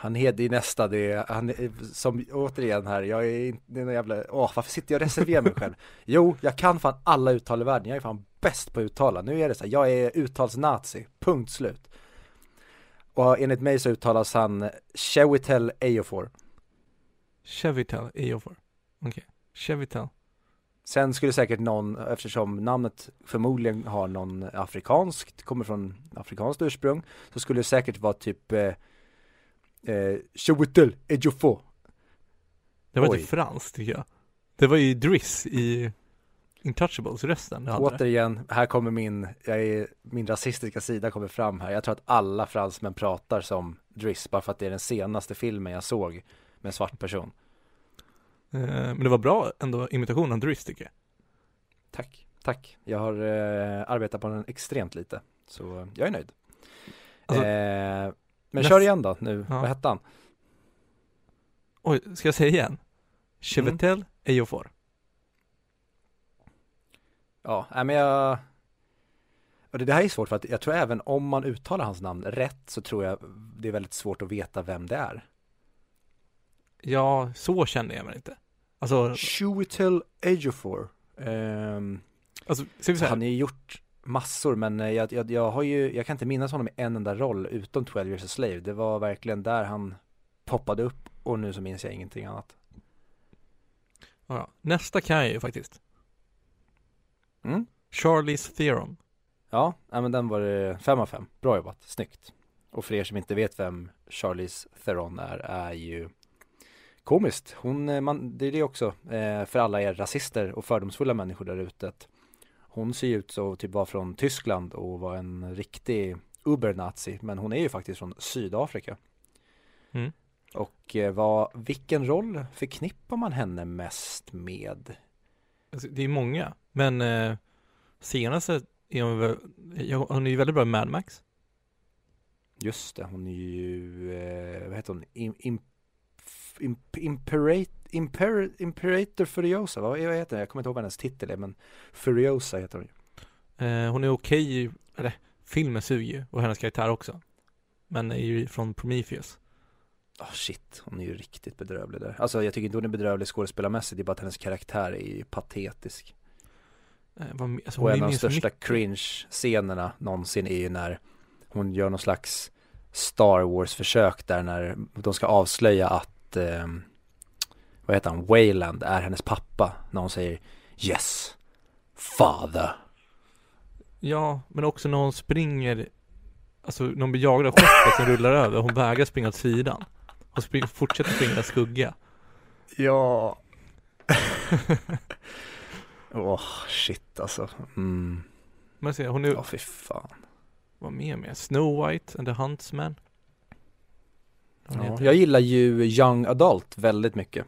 Han heter ju nästa, det är, han är, som återigen här, jag är inte, det är någon jävla, åh varför sitter jag och reserverar mig själv? *laughs* Jo, jag kan fan alla uttal i världen, jag är fan bäst på att uttala, nu är det så här, jag är uttalsnazi, punkt slut. Och enligt mig så uttalas han Chewitel Eofor. Chevitel Eofor. Okej. Okay. Chevitel. Sen skulle säkert någon, eftersom namnet förmodligen har någon afrikanskt, kommer från afrikanskt ursprung, så skulle det säkert vara typ eh, eh, Chewitel Ejiofor. Det var inte franskt tycker jag. Det var ju Driss i Intouchables rösten. Återigen, här kommer min, jag är, min rasistiska sida kommer fram här. Jag tror att alla fransmän pratar som Driss, bara för att det är den senaste filmen jag såg med en svart person. Eh, men det var bra ändå imitation av Driss tycker jag. Tack, tack. Jag har eh, arbetat på den extremt lite, så jag är nöjd. Alltså, eh, men kör igen då nu, ja. vad hette han? Oj, ska jag säga igen? Chevetel mm. Ejiofor. Ja, nej men jag och det, här är svårt för att jag tror även om man uttalar hans namn rätt så tror jag det är väldigt svårt att veta vem det är. Ja, så känner jag mig inte. Alltså Shuitel Ejiofor. Um, alltså, så han har ju gjort massor men jag, jag, jag har ju, jag kan inte minnas honom i en enda roll utom 12 years a slave. Det var verkligen där han poppade upp och nu så minns jag ingenting annat. Ja, nästa kan jag ju faktiskt. Mm. Charlies Theorem. Ja, men den var det 5 av 5. Bra jobbat, snyggt. Och för er som inte vet vem Charlies Theron är, är ju komiskt. Hon, eh, man, det är det också eh, för alla er rasister och fördomsfulla människor där ute. Hon ser ut så typ var från Tyskland och var en riktig ubernazi, men hon är ju faktiskt från Sydafrika. Mm. Och eh, vad, vilken roll förknippar man henne mest med? Alltså, det är många, men eh, senaste är hon väl, hon är ju väldigt bra i Mad Max. Just det, hon är ju, eh, vad heter hon, in, Imperator, Imper, Imperator Furiosa, vad, vad heter det? Jag kommer inte ihåg vad hennes titel är, men Furiosa heter hon ju. Eh, hon är okej, okay, eller filmen suger ju, och hennes karaktär också. Men är ju från Prometheus. Oh shit, hon är ju riktigt bedrövlig där. Alltså jag tycker inte hon är bedrövlig skådespelarmässigt, det är bara att hennes karaktär är ju patetisk. Eh, vad, alltså, och en av de största cringe-scenerna någonsin är ju när hon gör någon slags Star Wars-försök där när de ska avslöja att, eh, vad heter han, Wayland är hennes pappa. När hon säger Yes, father. Ja, men också när hon springer, alltså när hon blir jagad av skeppet som rullar över, hon vägrar springa åt sidan. Och spring, fortsätter springa skugga. Ja. *laughs* Åh, oh, shit alltså. Mm. Men se, hon är... Ja, fy fan. Vad mer med? Snow White and the Huntsman. Ja, jag gillar ju Young Adult väldigt mycket.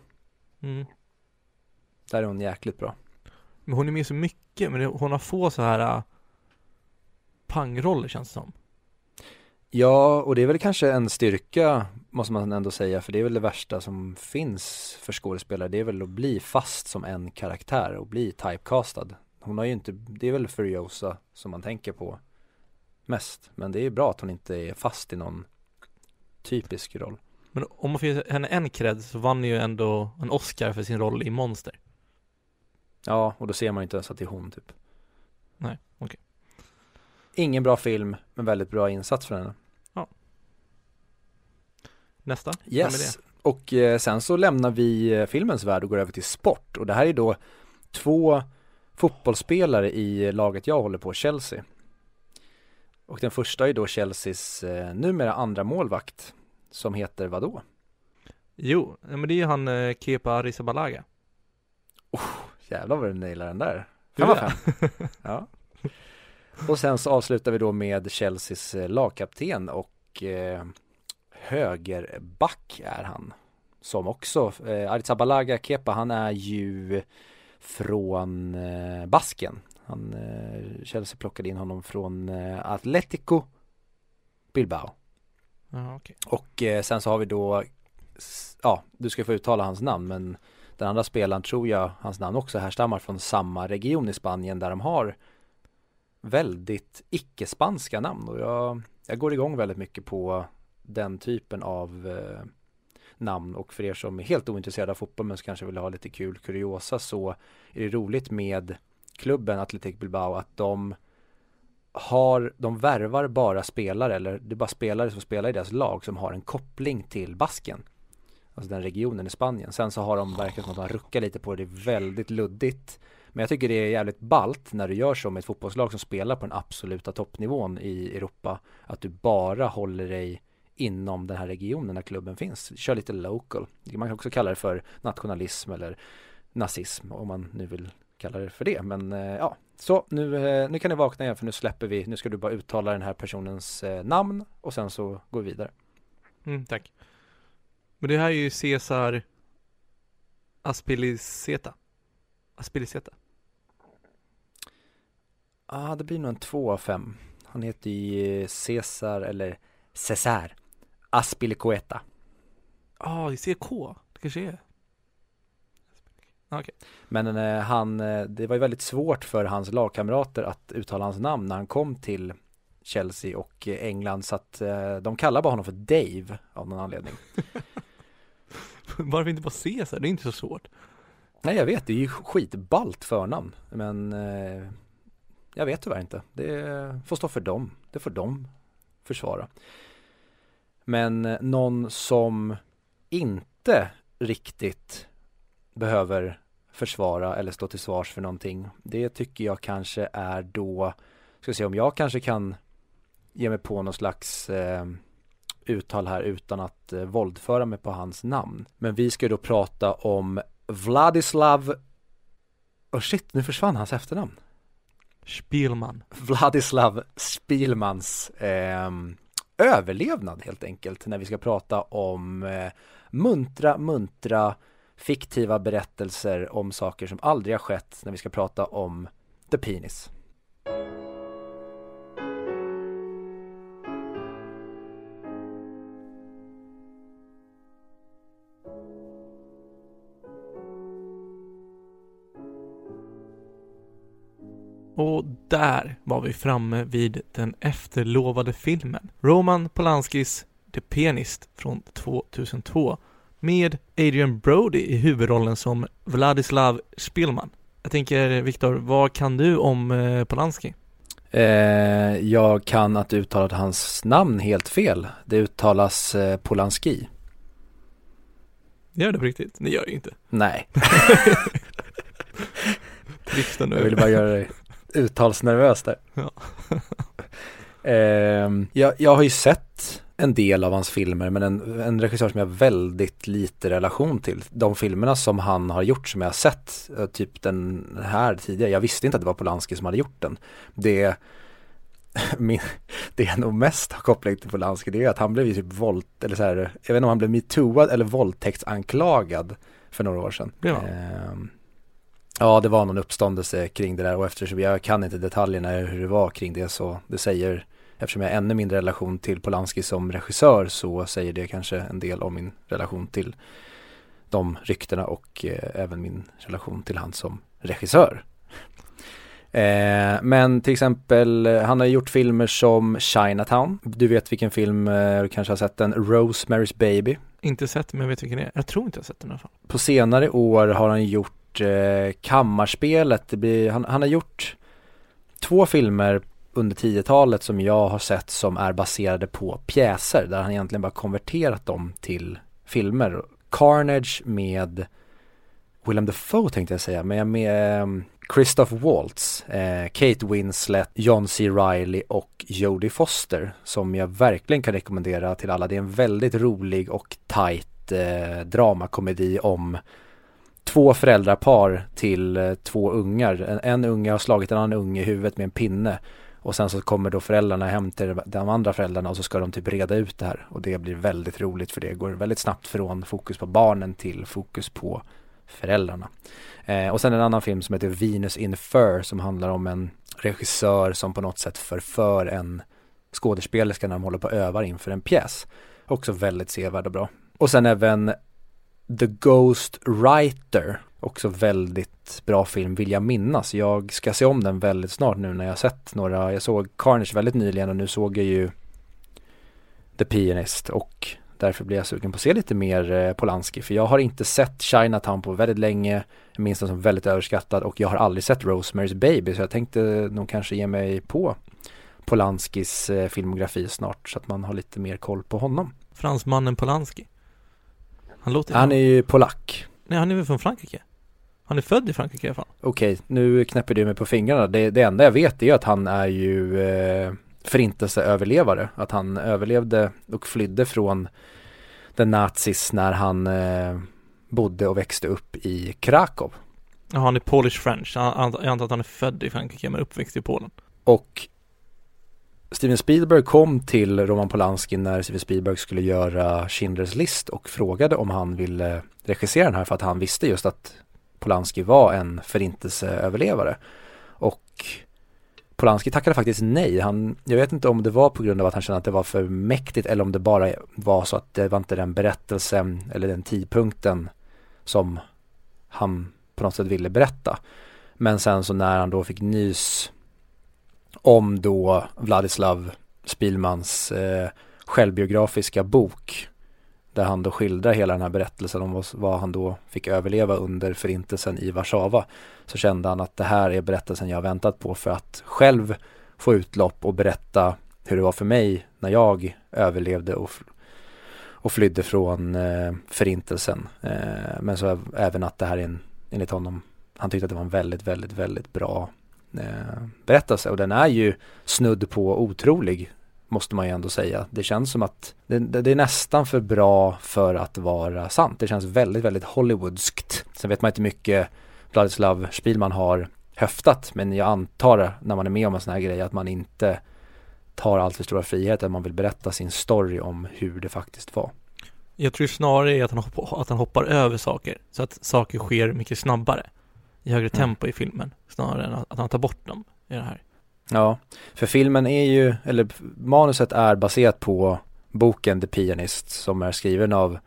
Mm. Där är hon jäkligt bra. Men hon är med så mycket, men hon har få så här uh, pangroller känns det som. Ja, och det är väl kanske en styrka måste man ändå säga, för det är väl det värsta som finns för skådespelare, det är väl att bli fast som en karaktär och bli typecastad. Hon har ju inte, det är väl Furiosa som man tänker på mest, men det är bra att hon inte är fast i någon typisk roll. Men om man får ge henne en cred så vann ju ändå en Oscar för sin roll i Monster. Ja, och då ser man inte ens att det är hon typ. Nej, okej. Okay. Ingen bra film, men väldigt bra insats för henne. Nästa? Yes, och eh, sen så lämnar vi eh, filmens värld och går över till sport och det här är då två fotbollsspelare i laget jag håller på, Chelsea. Och den första är då Chelseas eh, numera andra målvakt som heter vad då? Jo, men det är ju han eh, Kepa Arrizabalaga. Oh, jävlar vad du nailar den där. Fem av *laughs* fem. ja. Och sen så avslutar vi då med Chelseas eh, lagkapten och eh, högerback är han. Som också, eh, Arrizabalaga Kepa, han är ju från eh, Basken. Han, eh, Chelsea plockade in honom från eh, Atletico Bilbao. Ah, okay. Och eh, sen så har vi då, ja, du ska få uttala hans namn, men den andra spelaren tror jag, hans namn också härstammar från samma region i Spanien där de har väldigt icke-spanska namn och jag, jag går igång väldigt mycket på den typen av eh, namn och för er som är helt ointresserade av fotboll men som kanske vill ha lite kul kuriosa så är det roligt med klubben Athletic Bilbao att de har, de värvar bara spelare eller det är bara spelare som spelar i deras lag som har en koppling till Basken. Alltså den regionen i Spanien. Sen så har de verkligen som att de ruckar lite på det, det är väldigt luddigt. Men jag tycker det är jävligt balt när du gör så med ett fotbollslag som spelar på den absoluta toppnivån i Europa. Att du bara håller dig inom den här regionen där klubben finns. Kör lite local. Man kan också kalla det för nationalism eller nazism om man nu vill kalla det för det. Men eh, ja, så nu, eh, nu kan ni vakna igen för nu släpper vi. Nu ska du bara uttala den här personens eh, namn och sen så går vi vidare. Mm, tack. Men det här är ju Cesar Aspiliceta. Aspiliceta. Ja, ah, det blir nog en två av fem. Han heter ju Cesar eller Cesar Aspilicueta. Ja, ah, CK. Det kanske är. Okay. Men eh, han, eh, det var ju väldigt svårt för hans lagkamrater att uttala hans namn när han kom till Chelsea och eh, England så att eh, de kallar bara honom för Dave av någon anledning. *laughs* Varför inte bara Cesar? Det är inte så svårt. Nej jag vet, det är ju skitballt förnamn men eh, jag vet tyvärr inte. Det får stå för dem. Det får de försvara. Men eh, någon som inte riktigt behöver försvara eller stå till svars för någonting. Det tycker jag kanske är då, ska se om jag kanske kan ge mig på någon slags eh, uttal här utan att eh, våldföra mig på hans namn. Men vi ska då prata om Vladislav Oh shit, nu försvann hans efternamn. Spielman. Vladislav Spielmans eh, överlevnad helt enkelt när vi ska prata om eh, muntra, muntra fiktiva berättelser om saker som aldrig har skett när vi ska prata om The Penis. Och där var vi framme vid den efterlovade filmen. Roman Polanskis The Pianist från 2002 med Adrian Brody i huvudrollen som Vladislav Spielman. Jag tänker, Viktor, vad kan du om eh, Polanski? Eh, jag kan att du uttalat hans namn helt fel. Det uttalas eh, Polanski. Gör det på riktigt? Det gör det inte. Nej. *laughs* Driften jag ville bara göra dig uttalsnervös där. Ja. *laughs* eh, jag, jag har ju sett en del av hans filmer men en, en regissör som jag har väldigt lite relation till. De filmerna som han har gjort som jag har sett, eh, typ den här tidigare, jag visste inte att det var Polanski som hade gjort den. Det, *laughs* min, det jag nog mest har koppling till Polanski det är att han blev ju typ våld, eller så här, jag vet inte om han blev metooad eller våldtäktsanklagad för några år sedan. Ja. Eh, ja, det var någon uppståndelse kring det där och eftersom jag kan inte detaljerna hur det var kring det så det säger eftersom jag har ännu mindre relation till Polanski som regissör så säger det kanske en del om min relation till de ryktena och eh, även min relation till han som regissör. Eh, men till exempel, eh, han har gjort filmer som Chinatown. Du vet vilken film, eh, du kanske har sett den, Rosemary's Baby. Inte sett, men jag vet vilken det är. Jag tror inte jag har sett den i alla fall. På senare år har han gjort eh, Kammarspelet. Blir, han, han har gjort två filmer under 10-talet som jag har sett som är baserade på pjäser där han egentligen bara konverterat dem till filmer. Carnage med Willem Dafoe tänkte jag säga, men med ehm, Christoph Waltz, eh, Kate Winslet, John C. Reilly och Jodie Foster som jag verkligen kan rekommendera till alla. Det är en väldigt rolig och tight eh, dramakomedi om två föräldrapar till eh, två ungar. En, en unge har slagit en annan unge i huvudet med en pinne och sen så kommer då föräldrarna hem till de andra föräldrarna och så ska de typ reda ut det här. Och det blir väldigt roligt för det går väldigt snabbt från fokus på barnen till fokus på föräldrarna. Eh, och sen en annan film som heter Venus in Fur som handlar om en regissör som på något sätt förför en skådespelerska när de håller på och övar inför en pjäs. Också väldigt sevärd och bra. Och sen även The Ghost Writer Också väldigt bra film vill jag minnas. Jag ska se om den väldigt snart nu när jag sett några. Jag såg Carnage väldigt nyligen och nu såg jag ju The Pianist och därför blir jag sugen på att se lite mer eh, Polanski. För jag har inte sett Chinatown på väldigt länge. Jag minns den som väldigt överskattad och jag har aldrig sett Rosemary's Baby så jag tänkte nog kanske ge mig på Polanskis eh, filmografi snart så att man har lite mer koll på honom. Fransmannen Polanski. Han låter Han är ju polack. Nej, han är väl från Frankrike? Han är född i Frankrike i alla fall. Okej, nu knäpper du mig på fingrarna. Det, det enda jag vet är att han är ju eh, förintelseöverlevare. Att han överlevde och flydde från den nazis när han eh, bodde och växte upp i Krakow. Ja, han är Polish French. Jag antar att han är född i Frankrike men uppväxt i Polen. Och Steven Spielberg kom till Roman Polanski när Steven Spielberg skulle göra Schindler's list och frågade om han ville regissera den här för att han visste just att Polanski var en förintelseöverlevare. Och Polanski tackade faktiskt nej. Han, jag vet inte om det var på grund av att han kände att det var för mäktigt eller om det bara var så att det var inte den berättelsen eller den tidpunkten som han på något sätt ville berätta. Men sen så när han då fick nys om då Vladislav Spielmans eh, självbiografiska bok där han då skildrar hela den här berättelsen om vad han då fick överleva under förintelsen i Warszawa så kände han att det här är berättelsen jag har väntat på för att själv få utlopp och berätta hur det var för mig när jag överlevde och, och flydde från eh, förintelsen. Eh, men så även att det här är en, enligt honom, han tyckte att det var en väldigt, väldigt, väldigt bra eh, berättelse och den är ju snudd på otrolig måste man ju ändå säga. Det känns som att det, det, är nästan för bra för att vara sant. Det känns väldigt, väldigt hollywoodskt. Sen vet man inte mycket Vladislav Spielman har höftat, men jag antar när man är med om en sån här grej att man inte tar allt för stora friheter, man vill berätta sin story om hur det faktiskt var. Jag tror snarare att han, hoppar, att han hoppar över saker, så att saker sker mycket snabbare, i högre mm. tempo i filmen, snarare än att han tar bort dem i det här. Ja, för filmen är ju, eller manuset är baserat på boken The Pianist som är skriven av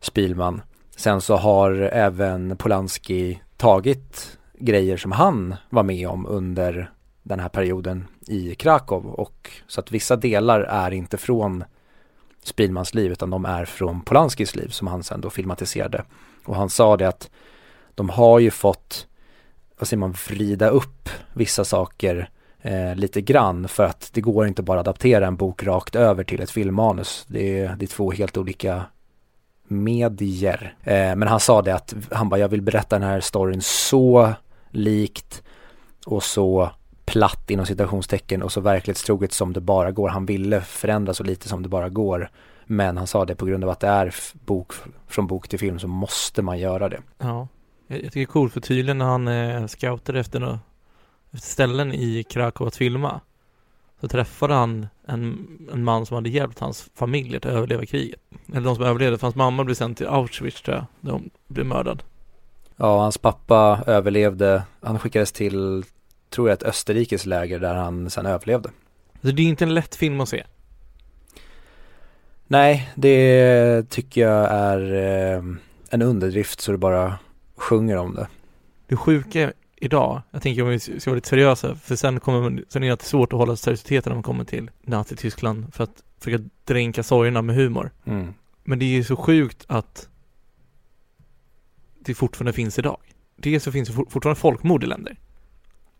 Spielman. Sen så har även Polanski tagit grejer som han var med om under den här perioden i Krakow och så att vissa delar är inte från Spielmans liv utan de är från Polanskis liv som han sen då filmatiserade. Och han sa det att de har ju fått, vad säger man, vrida upp vissa saker eh, lite grann för att det går inte bara att adaptera en bok rakt över till ett filmmanus. Det är, det är två helt olika medier. Eh, men han sa det att han bara, jag vill berätta den här storyn så likt och så platt inom citationstecken och så verklighetstroget som det bara går. Han ville förändra så lite som det bara går. Men han sa det på grund av att det är bok från bok till film så måste man göra det. Ja, jag tycker det är coolt för tydligen när han eh, scoutade efter något ställen i Krakow att filma så träffade han en, en man som hade hjälpt hans familj att överleva kriget. Eller de som överlevde, för hans mamma blev sänd till Auschwitz tror jag, där hon blev mördad. Ja, hans pappa överlevde, han skickades till, tror jag, ett Österrikes läger där han sen överlevde. Så det är inte en lätt film att se? Nej, det tycker jag är eh, en underdrift så det bara sjunger om det. Det sjuka idag, jag tänker om vi ska vara lite seriösa, för sen kommer man, sen är det svårt att hålla seriositeten när man kommer till Nazityskland för att försöka dränka sorgerna med humor. Mm. Men det är ju så sjukt att det fortfarande finns idag. Dels så finns det fortfarande folkmord i länder.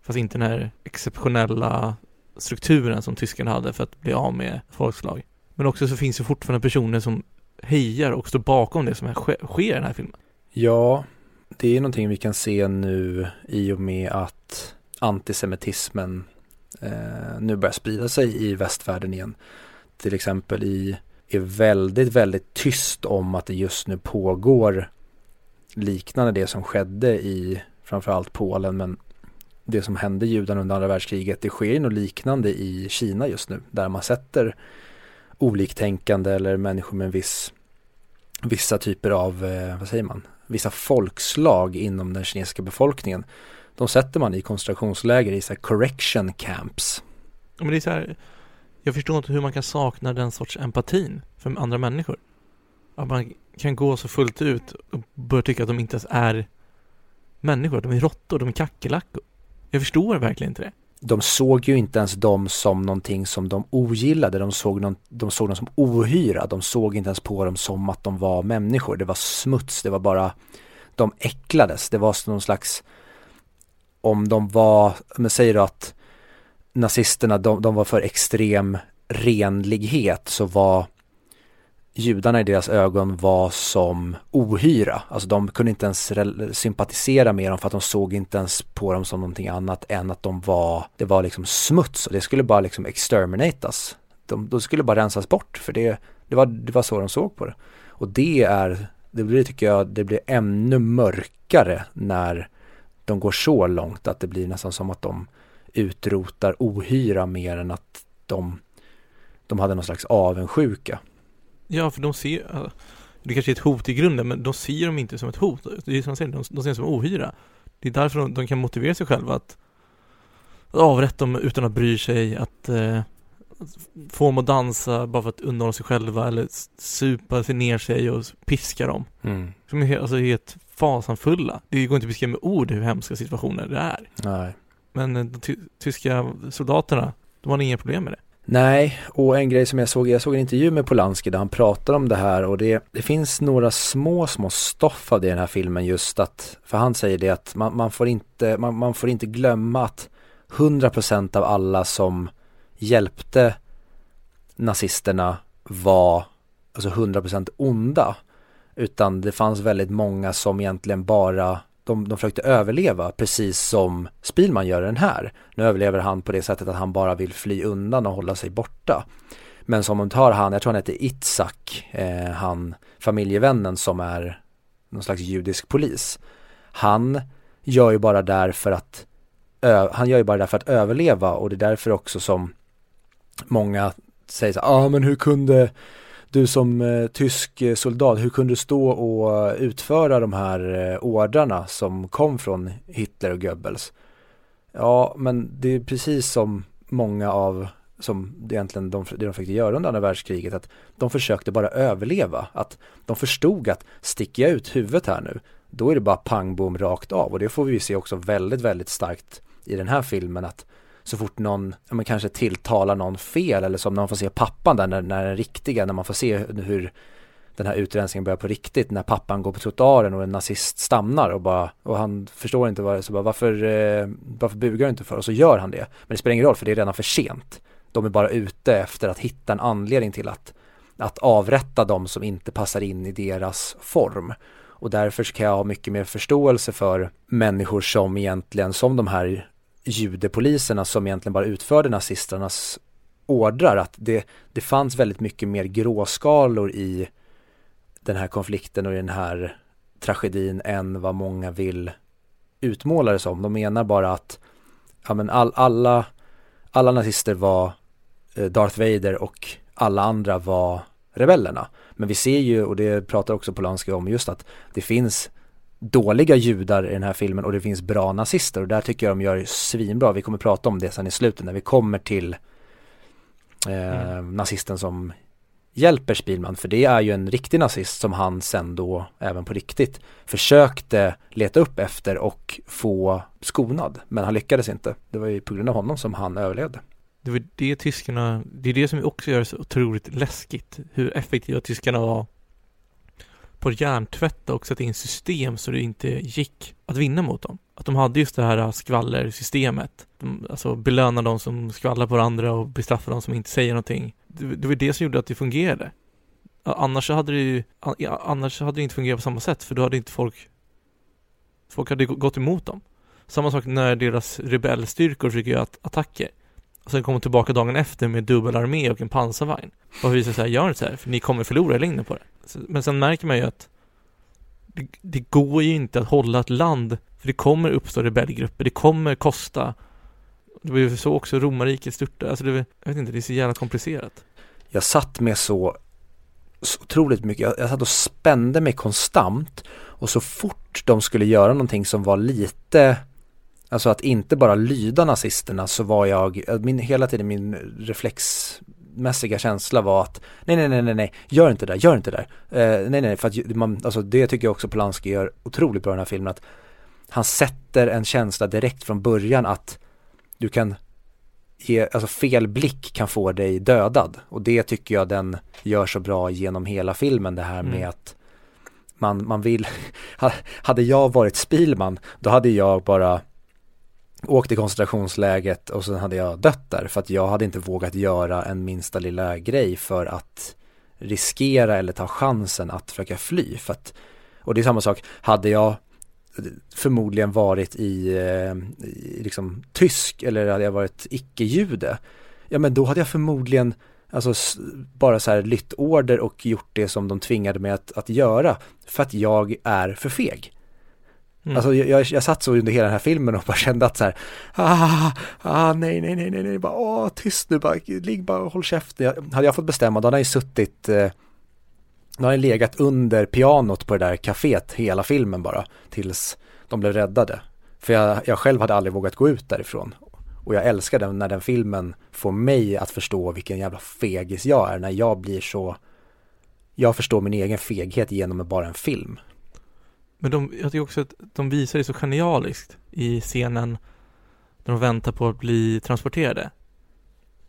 Fast inte den här exceptionella strukturen som tyskarna hade för att bli av med folkslag. Men också så finns det fortfarande personer som hejar och står bakom det som sker i den här filmen. Ja, det är någonting vi kan se nu i och med att antisemitismen eh, nu börjar sprida sig i västvärlden igen. Till exempel i, är väldigt, väldigt tyst om att det just nu pågår liknande det som skedde i framförallt Polen men det som hände judarna under andra världskriget det sker något liknande i Kina just nu där man sätter oliktänkande eller människor med en viss vissa typer av, eh, vad säger man, vissa folkslag inom den kinesiska befolkningen. De sätter man i koncentrationsläger i så här correction camps. Men det är så här, jag förstår inte hur man kan sakna den sorts empatin för andra människor. Att man kan gå så fullt ut och börja tycka att de inte ens är människor, de är råttor, de är kackerlackor. Jag förstår verkligen inte det. De såg ju inte ens dem som någonting som de ogillade, de såg, någon, de såg dem som ohyra, de såg inte ens på dem som att de var människor, det var smuts, det var bara, de äcklades, det var någon slags, om de var, men säger du att nazisterna, de, de var för extrem renlighet så var judarna i deras ögon var som ohyra. Alltså de kunde inte ens sympatisera med dem för att de såg inte ens på dem som någonting annat än att de var, det var liksom smuts och det skulle bara liksom exterminatas. De, de skulle bara rensas bort för det, det, var, det var så de såg på det. Och det är, det blir tycker jag, det blir ännu mörkare när de går så långt att det blir nästan som att de utrotar ohyra mer än att de, de hade någon slags avundsjuka. Ja, för de ser, det kanske är ett hot i grunden, men de ser dem inte som ett hot. Det är som säger, de, de ser dem som ohyra. Det är därför de, de, kan motivera sig själva att, att avrätta dem utan att bry sig, att eh, få dem att dansa bara för att underhålla sig själva eller supa sig ner sig och piska dem. Mm. Som är alltså helt fasanfulla. Det går inte att beskriva med ord hur hemska situationer det är. Nej. Men eh, de ty tyska soldaterna, de hade inga problem med det. Nej, och en grej som jag såg, jag såg en intervju med Polanski där han pratar om det här och det, det finns några små, små stoff av det i den här filmen just att, för han säger det att man, man får, inte, man, man, får inte glömma att 100% av alla som hjälpte nazisterna var alltså 100% onda. Utan det fanns väldigt många som egentligen bara de, de försökte överleva precis som Spielman gör den här. Nu överlever han på det sättet att han bara vill fly undan och hålla sig borta. Men som man tar han, jag tror han heter Itzak, eh, han familjevännen som är någon slags judisk polis. Han gör ju bara där för att han gör ju bara där för att överleva och det är därför också som många säger så ja ah, men hur kunde du som eh, tysk eh, soldat, hur kunde du stå och eh, utföra de här eh, ordrarna som kom från Hitler och Goebbels? Ja, men det är precis som många av som egentligen de, det de försökte göra under andra världskriget, att de försökte bara överleva, att de förstod att sticker jag ut huvudet här nu, då är det bara pang bom rakt av och det får vi se också väldigt, väldigt starkt i den här filmen att så fort någon, ja men kanske tilltalar någon fel eller som när man får se pappan där när, när den riktiga, när man får se hur den här utrensningen börjar på riktigt när pappan går på trottoaren och en nazist stannar och bara och han förstår inte vad det är så bara varför, eh, varför bugar du inte för och så gör han det. Men det spelar ingen roll för det är redan för sent. De är bara ute efter att hitta en anledning till att, att avrätta de som inte passar in i deras form. Och därför kan jag ha mycket mer förståelse för människor som egentligen, som de här judepoliserna som egentligen bara utförde nazisternas ordrar att det, det fanns väldigt mycket mer gråskalor i den här konflikten och i den här tragedin än vad många vill utmåla det som. De menar bara att ja, men all, alla, alla nazister var eh, Darth Vader och alla andra var rebellerna. Men vi ser ju, och det pratar också Polanski om, just att det finns dåliga judar i den här filmen och det finns bra nazister och där tycker jag de gör svinbra. Vi kommer prata om det sen i slutet när vi kommer till eh, mm. nazisten som hjälper Spielman för det är ju en riktig nazist som han sen då även på riktigt försökte leta upp efter och få skonad men han lyckades inte. Det var ju på grund av honom som han överlevde. Det var det tyskarna, det är det som också gör det så otroligt läskigt hur effektiva tyskarna var på att hjärntvätta och sätta in system så det inte gick att vinna mot dem. Att de hade just det här skvallersystemet. De, alltså belöna de som skvallrar på varandra och bestraffa de som inte säger någonting. Det, det var det som gjorde att det fungerade. Annars hade det ju, annars hade det inte fungerat på samma sätt för då hade inte folk Folk hade gått emot dem. Samma sak när deras rebellstyrkor försöker göra attacker. Och sen kommer tillbaka dagen efter med dubbel armé och en pansarvagn. Och visar sig gör inte så här, för ni kommer förlora i längden på det. Men sen märker man ju att det, det, går ju inte att hålla ett land, för det kommer uppstå rebellgrupper, det kommer kosta. Det var ju så också romarriket störtade, alltså det, jag vet inte, det är så jävla komplicerat. Jag satt med så, så otroligt mycket, jag, jag satt och spände mig konstant och så fort de skulle göra någonting som var lite Alltså att inte bara lyda nazisterna så var jag, min, hela tiden min reflex, reflexmässiga känsla var att nej, nej, nej, nej, nej, gör inte det där, gör inte det där. Eh, nej, nej, för att man, alltså det tycker jag också Polanski gör otroligt bra i den här filmen att han sätter en känsla direkt från början att du kan ge, alltså fel blick kan få dig dödad och det tycker jag den gör så bra genom hela filmen det här mm. med att man, man vill, *laughs* hade jag varit Spilman då hade jag bara åkt i koncentrationsläget och sen hade jag dött där för att jag hade inte vågat göra en minsta lilla grej för att riskera eller ta chansen att försöka fly för att och det är samma sak, hade jag förmodligen varit i, eh, i liksom tysk eller hade jag varit icke-jude, ja men då hade jag förmodligen alltså bara så här lytt order och gjort det som de tvingade mig att, att göra för att jag är för feg. Mm. Alltså jag, jag, satt så under hela den här filmen och bara kände att så här, ah, ah, nej, nej, nej, nej, nej, bara, åh, tyst nu, bara, ligg bara och håll käften. Hade jag fått bestämma, då hade jag ju suttit, eh, då hade jag legat under pianot på det där kaféet hela filmen bara, tills de blev räddade. För jag, jag själv hade aldrig vågat gå ut därifrån. Och jag älskar den när den filmen får mig att förstå vilken jävla fegis jag är, när jag blir så, jag förstår min egen feghet genom bara en film. Men de, jag tycker också att de visar det så genialiskt i scenen när de väntar på att bli transporterade.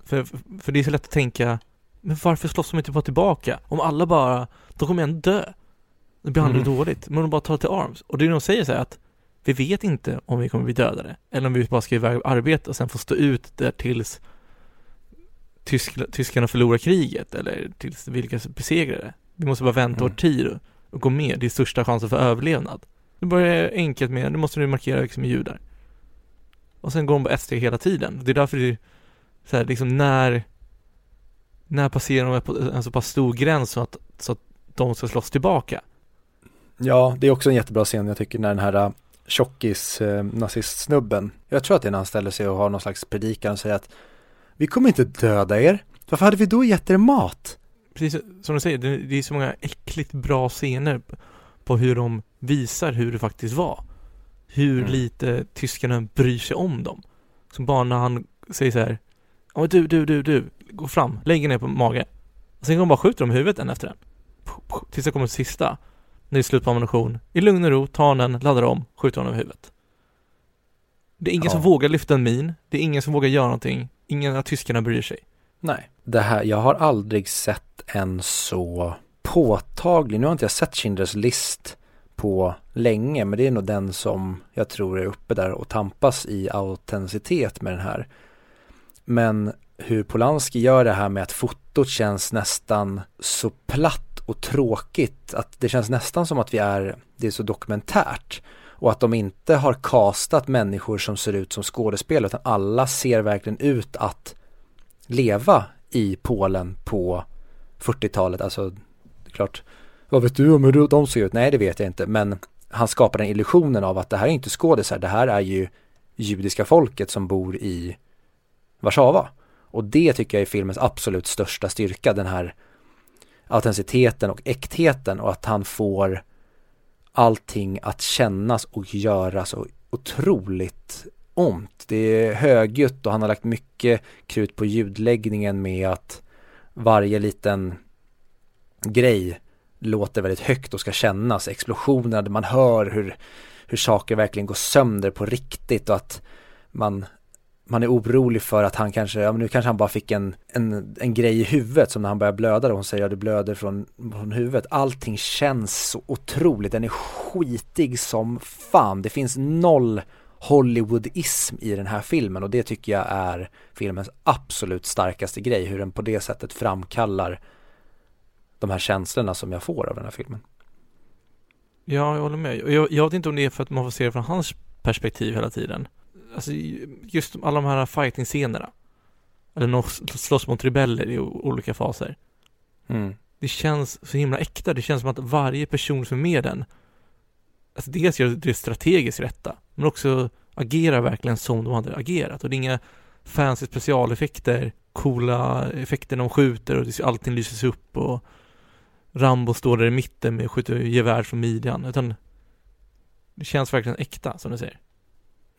För, för det är så lätt att tänka, men varför slåss de inte bara tillbaka? Om alla bara, de kommer ändå dö. De behandlar mm. dåligt, men de bara tar till arms. Och det är de säger så här att vi vet inte om vi kommer bli dödade, eller om vi bara ska iväg och arbeta och sen få stå ut där tills tyskarna förlorar kriget, eller tills vilka besegrar det. Vi måste bara vänta mm. år tid och gå med, det är största chansen för överlevnad. Nu börjar enkelt med, nu måste du markera liksom med judar. Och sen går de på ett steg hela tiden. Det är därför det är så här, liksom när när passerar de en så pass stor gräns så att, så att de ska slåss tillbaka? Ja, det är också en jättebra scen jag tycker när den här äh, tjockis eh, nazistsnubben, jag tror att det är när han ställer sig och har någon slags predikan och säger att vi kommer inte döda er, varför hade vi då gett er mat? Precis som du säger, det, det är så många äckligt bra scener på hur de visar hur det faktiskt var. Hur mm. lite tyskarna bryr sig om dem. Som bara när han säger så här, ja du, du, du, du, gå fram, lägg ner på mage. Och sen går de bara skjuter dem i huvudet en efter en. Tills det kommer till sista. När det är slut på ammunition. I lugn och ro, tar den, laddar om, skjuter honom i huvudet. Det är ingen ja. som vågar lyfta en min. Det är ingen som vågar göra någonting. Ingen av tyskarna bryr sig. Nej, det här, jag har aldrig sett en så påtaglig, nu har inte jag sett Schindler's list på länge, men det är nog den som jag tror är uppe där och tampas i autenticitet med den här. Men hur Polanski gör det här med att fotot känns nästan så platt och tråkigt att det känns nästan som att vi är, det är så dokumentärt och att de inte har kastat människor som ser ut som skådespelare utan alla ser verkligen ut att leva i Polen på 40-talet, alltså det är klart, vad vet du om hur de ser ut? Nej, det vet jag inte, men han skapar den illusionen av att det här är inte skådisar, det här är ju judiska folket som bor i Warszawa. Och det tycker jag är filmens absolut största styrka, den här autenticiteten och äktheten och att han får allting att kännas och göras så otroligt omt. Det är högljutt och han har lagt mycket krut på ljudläggningen med att varje liten grej låter väldigt högt och ska kännas. Explosioner, man hör hur, hur saker verkligen går sönder på riktigt och att man, man är orolig för att han kanske, ja men nu kanske han bara fick en, en, en grej i huvudet som när han börjar blöda och hon säger att ja, du blöder från, från huvudet. Allting känns så otroligt, den är skitig som fan. Det finns noll Hollywoodism i den här filmen och det tycker jag är filmens absolut starkaste grej, hur den på det sättet framkallar de här känslorna som jag får av den här filmen. Ja, jag håller med. Jag, jag vet inte om det är för att man får se det från hans perspektiv hela tiden. Alltså just alla de här fighting-scenerna. Eller slåss mot rebeller i olika faser. Mm. Det känns så himla äkta. Det känns som att varje person som är med den alltså dels gör det strategiskt rätta, men också agerar verkligen som de hade agerat. Och det är inga fancy specialeffekter, coola effekter när de skjuter och allting lyses upp och Rambo står där i mitten med skjuter gevär från midjan, utan det känns verkligen äkta, som du säger.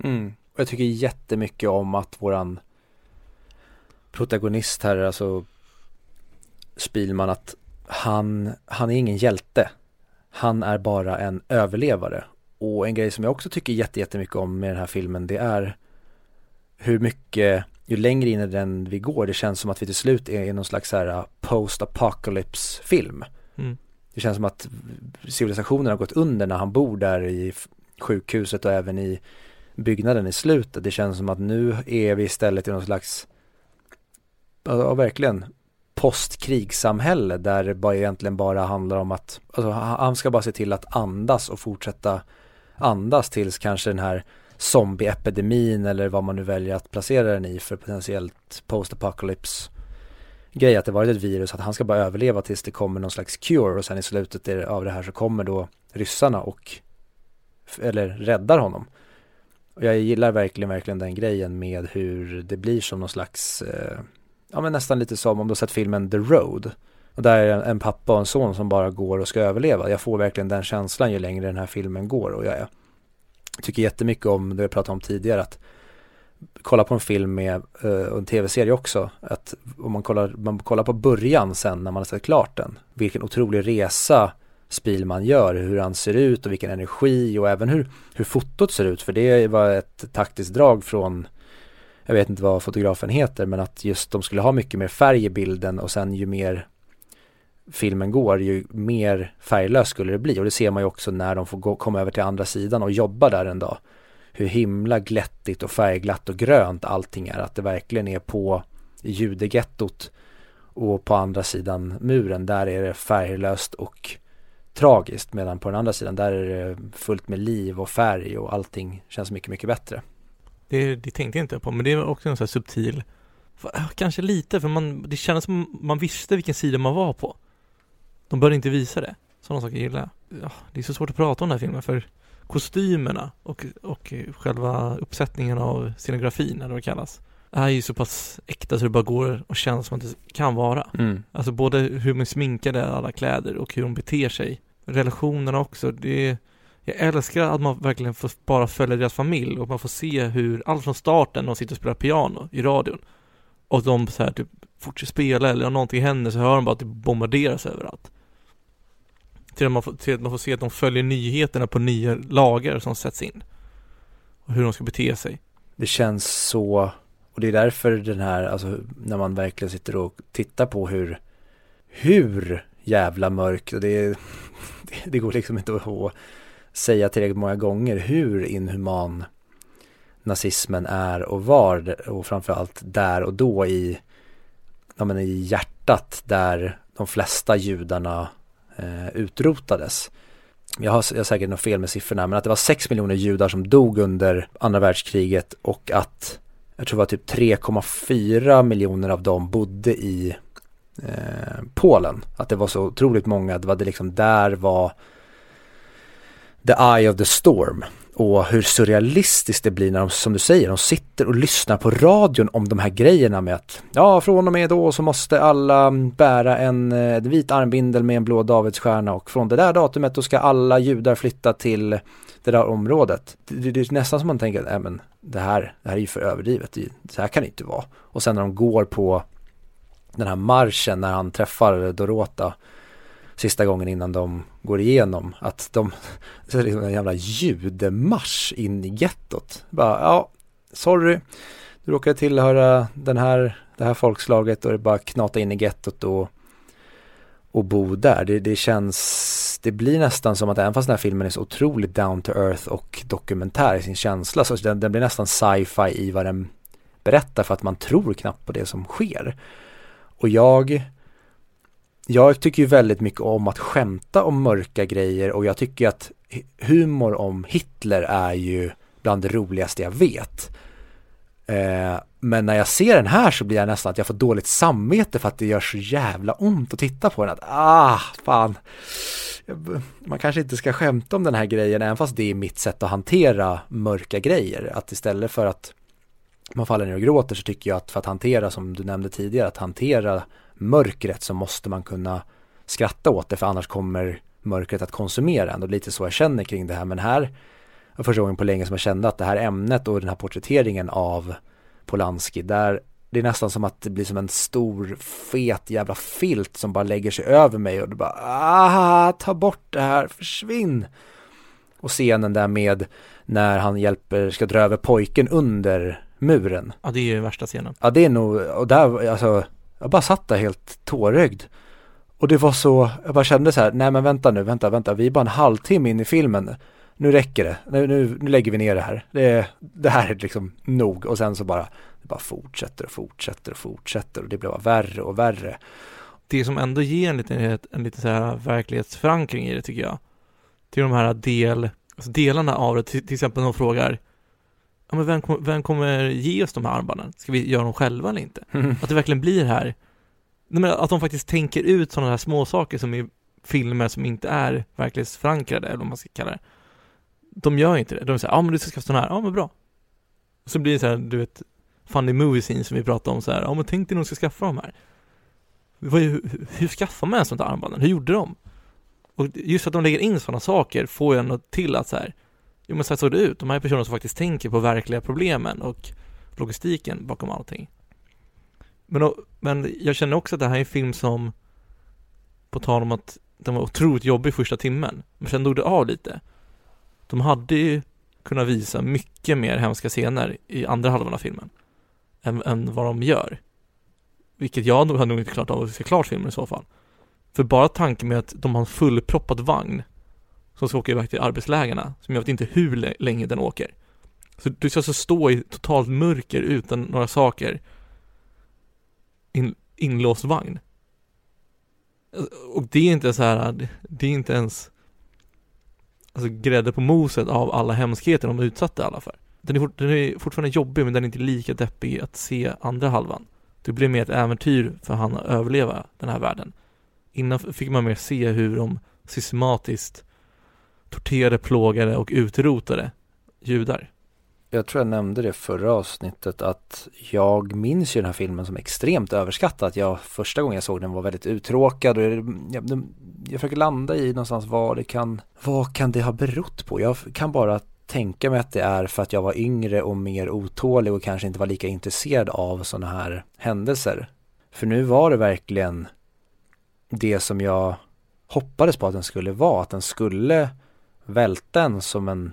Mm. Och jag tycker jättemycket om att våran protagonist här, alltså Spielman, att han, han är ingen hjälte han är bara en överlevare och en grej som jag också tycker jättemycket om med den här filmen det är hur mycket, ju längre in i den vi går, det känns som att vi till slut är i någon slags här uh, post-apocalypse film. Mm. Det känns som att civilisationen har gått under när han bor där i sjukhuset och även i byggnaden i slutet. Det känns som att nu är vi istället i någon slags, ja verkligen, postkrigssamhälle där det bara egentligen bara handlar om att, alltså han ska bara se till att andas och fortsätta andas tills kanske den här zombieepidemin eller vad man nu väljer att placera den i för potentiellt post-apocalypse grej att det varit ett virus, att han ska bara överleva tills det kommer någon slags cure och sen i slutet av det här så kommer då ryssarna och eller räddar honom. Och jag gillar verkligen, verkligen den grejen med hur det blir som någon slags, eh, ja men nästan lite som om du har sett filmen The Road. Och där är en pappa och en son som bara går och ska överleva. Jag får verkligen den känslan ju längre den här filmen går och jag, jag tycker jättemycket om det jag pratade om tidigare att kolla på en film med, uh, och en tv-serie också, att om man kollar, man kollar på början sen när man har sett klart den, vilken otrolig resa Spielman gör, hur han ser ut och vilken energi och även hur, hur fotot ser ut, för det var ett taktiskt drag från jag vet inte vad fotografen heter, men att just de skulle ha mycket mer färg i bilden och sen ju mer filmen går, ju mer färglös skulle det bli. Och det ser man ju också när de får gå, komma över till andra sidan och jobba där en dag. Hur himla glättigt och färgglatt och grönt allting är. Att det verkligen är på judegettot och på andra sidan muren, där är det färglöst och tragiskt. Medan på den andra sidan, där är det fullt med liv och färg och allting känns mycket, mycket bättre. Det, det tänkte jag inte på, men det är också en sån här subtil Kanske lite, för man, det kändes som man visste vilken sida man var på. De bör inte visa det. Sådana saker gillar jag. Ja, det är så svårt att prata om den här filmen för kostymerna och, och själva uppsättningen av scenografin, eller vad det kallas, är ju så pass äkta så det bara går och känns som att det kan vara. Mm. Alltså både hur de sminkade alla kläder och hur de beter sig. Relationerna också, det jag älskar att man verkligen får bara följa deras familj och man får se hur, allt från starten, de sitter och spelar piano i radion och de så här typ fortsätter spela eller om någonting händer så hör de bara att det bombarderas överallt. Till att, man får, till att man får se att de följer nyheterna på nya lagar som sätts in. Och hur de ska bete sig. Det känns så, och det är därför den här, alltså när man verkligen sitter och tittar på hur, hur jävla mörkt och det, *laughs* det, går liksom inte att säga tillräckligt många gånger hur inhuman nazismen är och var och framförallt där och då i, ja men i hjärtat där de flesta judarna Eh, utrotades. Jag har, jag har säkert något fel med siffrorna, men att det var 6 miljoner judar som dog under andra världskriget och att jag tror det var typ 3,4 miljoner av dem bodde i eh, Polen. Att det var så otroligt många, det var det liksom där var the eye of the storm och hur surrealistiskt det blir när de, som du säger, de sitter och lyssnar på radion om de här grejerna med att ja, från och med då så måste alla bära en, en vit armbindel med en blå davidsstjärna och från det där datumet då ska alla judar flytta till det där området. Det, det är nästan som man tänker, nej äh, men det här, det här är ju för överdrivet, så här kan det inte vara. Och sen när de går på den här marschen när han träffar Dorota sista gången innan de går igenom. Att de, *laughs* så är liksom en jävla judemarsch in i gettot. Bara, ja, sorry, du råkar tillhöra den här, det här folkslaget och det är bara knata in i gettot och, och bo där. Det, det känns, det blir nästan som att även fast den här filmen är så otroligt down to earth och dokumentär i sin känsla så den, den blir nästan sci-fi i vad den berättar för att man tror knappt på det som sker. Och jag jag tycker ju väldigt mycket om att skämta om mörka grejer och jag tycker att humor om Hitler är ju bland det roligaste jag vet. Eh, men när jag ser den här så blir jag nästan att jag får dåligt samvete för att det gör så jävla ont att titta på den. Att, ah, fan. Man kanske inte ska skämta om den här grejen även fast det är mitt sätt att hantera mörka grejer. Att istället för att man faller ner och gråter så tycker jag att för att hantera, som du nämnde tidigare, att hantera mörkret så måste man kunna skratta åt det för annars kommer mörkret att konsumera en och lite så jag känner kring det här men här var första gången på länge som jag kände att det här ämnet och den här porträtteringen av Polanski där det är nästan som att det blir som en stor fet jävla filt som bara lägger sig över mig och det bara ah, ta bort det här, försvinn Och scenen där med när han hjälper, ska dra över pojken under muren. Ja, det är ju värsta scenen. Ja, det är nog, och där, alltså, jag bara satt där helt tårögd. Och det var så, jag bara kände så här, nej men vänta nu, vänta, vänta, vi är bara en halvtimme in i filmen. Nu räcker det, nu, nu, nu lägger vi ner det här. Det, det här är liksom nog. Och sen så bara, det bara fortsätter och fortsätter och fortsätter och det blir bara värre och värre. Det som ändå ger en liten, en liten så här verklighetsförankring i det tycker jag. Till de här del, alltså delarna av det, till, till exempel de frågar Ja men vem, vem kommer ge oss de här armbanden? Ska vi göra dem själva eller inte? *laughs* Att det verkligen blir här Nej, att de faktiskt tänker ut sådana här små saker som i filmer som inte är verklighetsförankrade, eller vad man ska kalla det. De gör inte det. De säger, ja men du ska skaffa sådana här, ja men bra. Och så blir det så här, du vet, funny movie scene som vi pratade om så här, ja men tänk dig när de ska skaffa de här. Hur, hur skaffar man en sånt där armbanden? Hur gjorde de? Och just att de lägger in sådana saker får ju ändå till att så här, jo men så här såg det ut. De här personerna som faktiskt tänker på verkliga problemen och logistiken bakom allting. Men, men jag känner också att det här är en film som, på tal om att den var otroligt jobbig första timmen, men sen dog det av lite. De hade ju kunnat visa mycket mer hemska scener i andra halvan av filmen än, än vad de gör. Vilket jag nog hade nog inte klarat av att se klart filmen i så fall. För bara tanken med att de har en fullproppad vagn som ska åka iväg till arbetslägarna, som jag vet inte hur länge den åker. Så du ska alltså stå i totalt mörker utan några saker in, inlåst vagn. Och det är inte så här, det är inte ens alltså grädde på moset av alla hemskheter de utsatte alla för. Den är, fort, den är fortfarande jobbig men den är inte lika deppig att se andra halvan. Det blir mer ett äventyr för han att överleva den här världen. Innan fick man mer se hur de systematiskt torterade, plågade och utrotade judar jag tror jag nämnde det förra avsnittet att jag minns ju den här filmen som extremt överskattad. Jag första gången jag såg den var väldigt uttråkad och jag, jag, jag försöker landa i någonstans vad det kan, vad kan det ha berott på? Jag kan bara tänka mig att det är för att jag var yngre och mer otålig och kanske inte var lika intresserad av sådana här händelser. För nu var det verkligen det som jag hoppades på att den skulle vara, att den skulle välten som en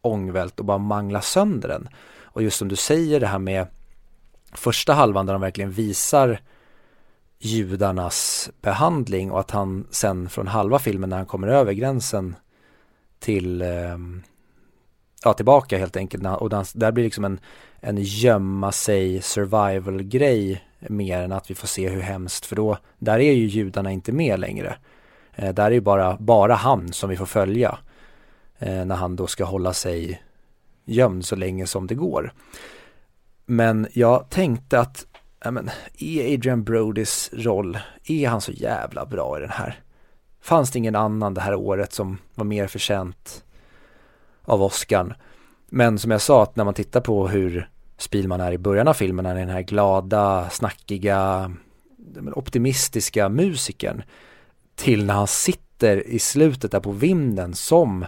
ångvält och bara mangla sönder den. Och just som du säger det här med första halvan där de verkligen visar judarnas behandling och att han sen från halva filmen när han kommer över gränsen till ehm, ja, tillbaka helt enkelt och där blir liksom en, en gömma sig survival grej mer än att vi får se hur hemskt för då där är ju judarna inte med längre. Eh, där är ju bara, bara han som vi får följa eh, när han då ska hålla sig gömd så länge som det går. Men jag tänkte att, ja men, är Adrian Brodys roll, är han så jävla bra i den här? Fanns det ingen annan det här året som var mer förtjänt av Oscarn? Men som jag sa, att när man tittar på hur Spielman är i början av filmen, han är den här glada, snackiga, optimistiska musikern till när han sitter i slutet där på vinden som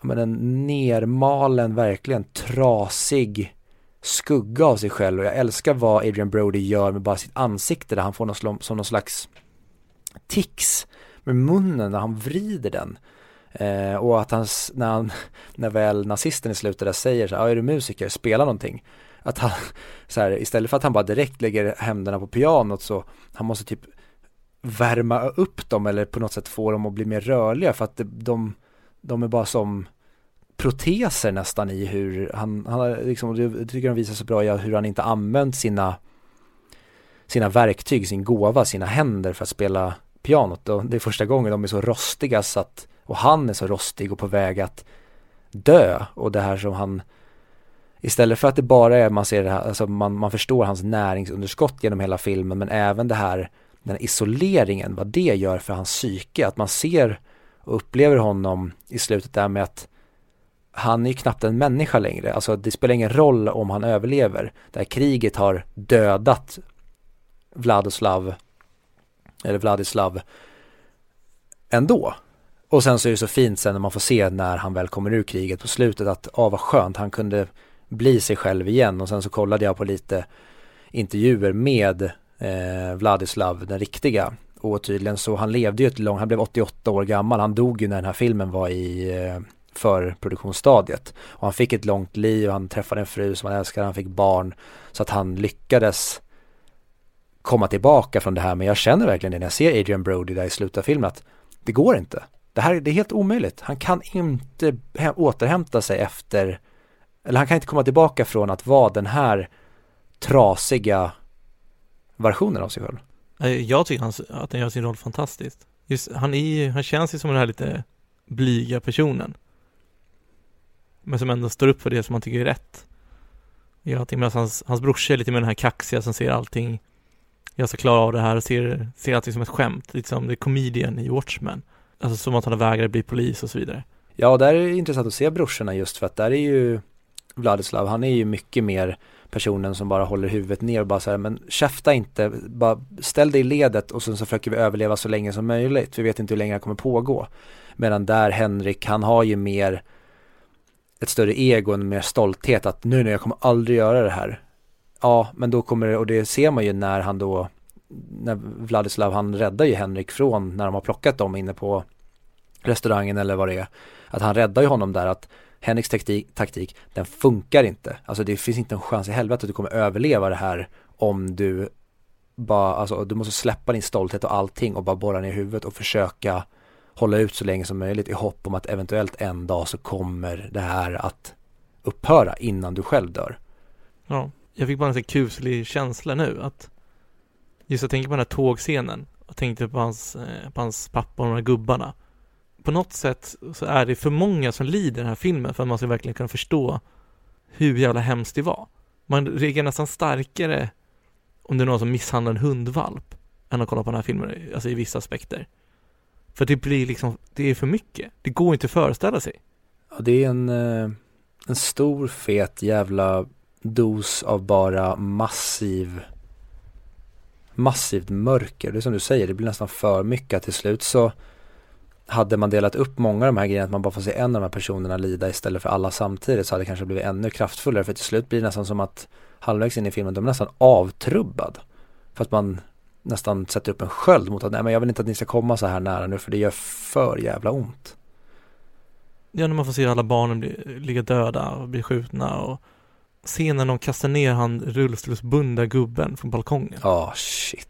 men en nermalen, verkligen trasig skugga av sig själv och jag älskar vad Adrian Brody gör med bara sitt ansikte där han får någon, som någon slags tics med munnen när han vrider den. Eh, och att han, när, han, *laughs* när väl nazisten i slutet där säger så här, ah, är du musiker, spela någonting. Att han, *laughs* så här, istället för att han bara direkt lägger händerna på pianot så, han måste typ värma upp dem eller på något sätt få dem att bli mer rörliga för att de, de är bara som proteser nästan i hur han, han liksom, det tycker de visar så bra i hur han inte använt sina sina verktyg, sin gåva, sina händer för att spela pianot. Och det är första gången de är så rostiga så att och han är så rostig och på väg att dö. Och det här som han istället för att det bara är man ser det här, alltså man, man förstår hans näringsunderskott genom hela filmen men även det här den här isoleringen, vad det gör för hans psyke, att man ser och upplever honom i slutet där med att han är ju knappt en människa längre. Alltså det spelar ingen roll om han överlever. Det här kriget har dödat Vladislav, eller Vladislav ändå. Och sen så är det så fint sen när man får se när han väl kommer ur kriget på slutet att, ja vad skönt, han kunde bli sig själv igen och sen så kollade jag på lite intervjuer med eh, Vladislav, den riktiga. och tydligen så han levde ju ett långt, han blev 88 år gammal, han dog ju när den här filmen var i eh, förproduktionsstadiet. Och han fick ett långt liv, han träffade en fru som han älskade, han fick barn. Så att han lyckades komma tillbaka från det här. Men jag känner verkligen det när jag ser Adrian Brody där i slutet av filmen att det går inte. Det här det är helt omöjligt. Han kan inte återhämta sig efter, eller han kan inte komma tillbaka från att vara den här trasiga versionen av sig själv. Jag tycker han, att han gör sin roll fantastiskt. Just, han, är, han känns ju som den här lite blyga personen. Men som ändå står upp för det som han tycker är rätt. Gör allting medan hans, hans brorsa är lite mer den här kaxiga som ser allting jag ska klara av det här och ser, ser allting som ett skämt, lite som det är comedian i Watchmen. Alltså som att han vägrar bli polis och så vidare. Ja, och där är det intressant att se brorsorna just för att där är ju Vladislav, han är ju mycket mer personen som bara håller huvudet ner och bara säger men käfta inte, bara ställ dig i ledet och sen så försöker vi överleva så länge som möjligt. Vi vet inte hur länge det kommer pågå. Medan där Henrik, han har ju mer ett större ego, en mer stolthet att nu, nu, jag kommer aldrig göra det här. Ja, men då kommer det, och det ser man ju när han då, när Vladislav, han räddar ju Henrik från när de har plockat dem inne på restaurangen eller vad det är. Att han räddar ju honom där att Henriks taktik, taktik, den funkar inte. Alltså det finns inte en chans i helvete att du kommer överleva det här om du bara, alltså du måste släppa din stolthet och allting och bara borra ner huvudet och försöka hålla ut så länge som möjligt i hopp om att eventuellt en dag så kommer det här att upphöra innan du själv dör. Ja, jag fick bara en sån kuslig känsla nu att just jag tänker på den här tågscenen och tänkte på hans, eh, på hans pappa och de här gubbarna. På något sätt så är det för många som lider den här filmen för att man ska verkligen kunna förstå hur jävla hemskt det var. Man reagerar nästan starkare om det är någon som misshandlar en hundvalp än att kolla på den här filmen, alltså i vissa aspekter. För det blir liksom, det är för mycket. Det går inte att föreställa sig. Ja, det är en, eh, en stor fet jävla dos av bara massiv massivt mörker. Det är som du säger, det blir nästan för mycket. Till slut så hade man delat upp många av de här grejerna, att man bara får se en av de här personerna lida istället för alla samtidigt så hade det kanske blivit ännu kraftfullare. För till slut blir det nästan som att halvvägs in i filmen, de är nästan avtrubbad. För att man nästan sätter upp en sköld mot att nej men jag vill inte att ni ska komma så här nära nu för det gör för jävla ont. Ja, när man får se alla barnen bli, ligga döda och bli skjutna och se när de kastar ner han rullstolsbundna gubben från balkongen. Ja, oh, shit.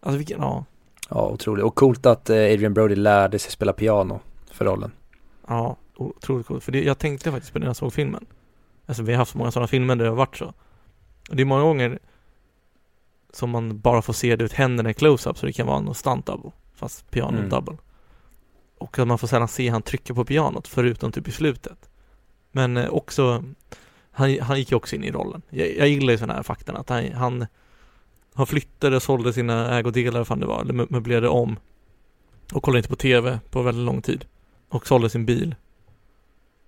Alltså vilken, ja. Ja, otroligt. Och coolt att eh, Adrian Brody lärde sig spela piano för rollen. Ja, otroligt coolt. För det, jag tänkte faktiskt på det när jag såg filmen. Alltså vi har haft så många sådana filmer där det har varit så. Och det är många gånger som man bara får se det ut händerna i close-up så det kan vara en stunt double fast piano mm. double. Och att man får sällan se han trycka på pianot förutom typ i slutet. Men eh, också han, han gick ju också in i rollen. Jag, jag gillar ju sådana här fakta att han, han, han flyttade och sålde sina ägodelar, fan det var, eller möblerade om. Och kollade inte på TV på väldigt lång tid. Och sålde sin bil.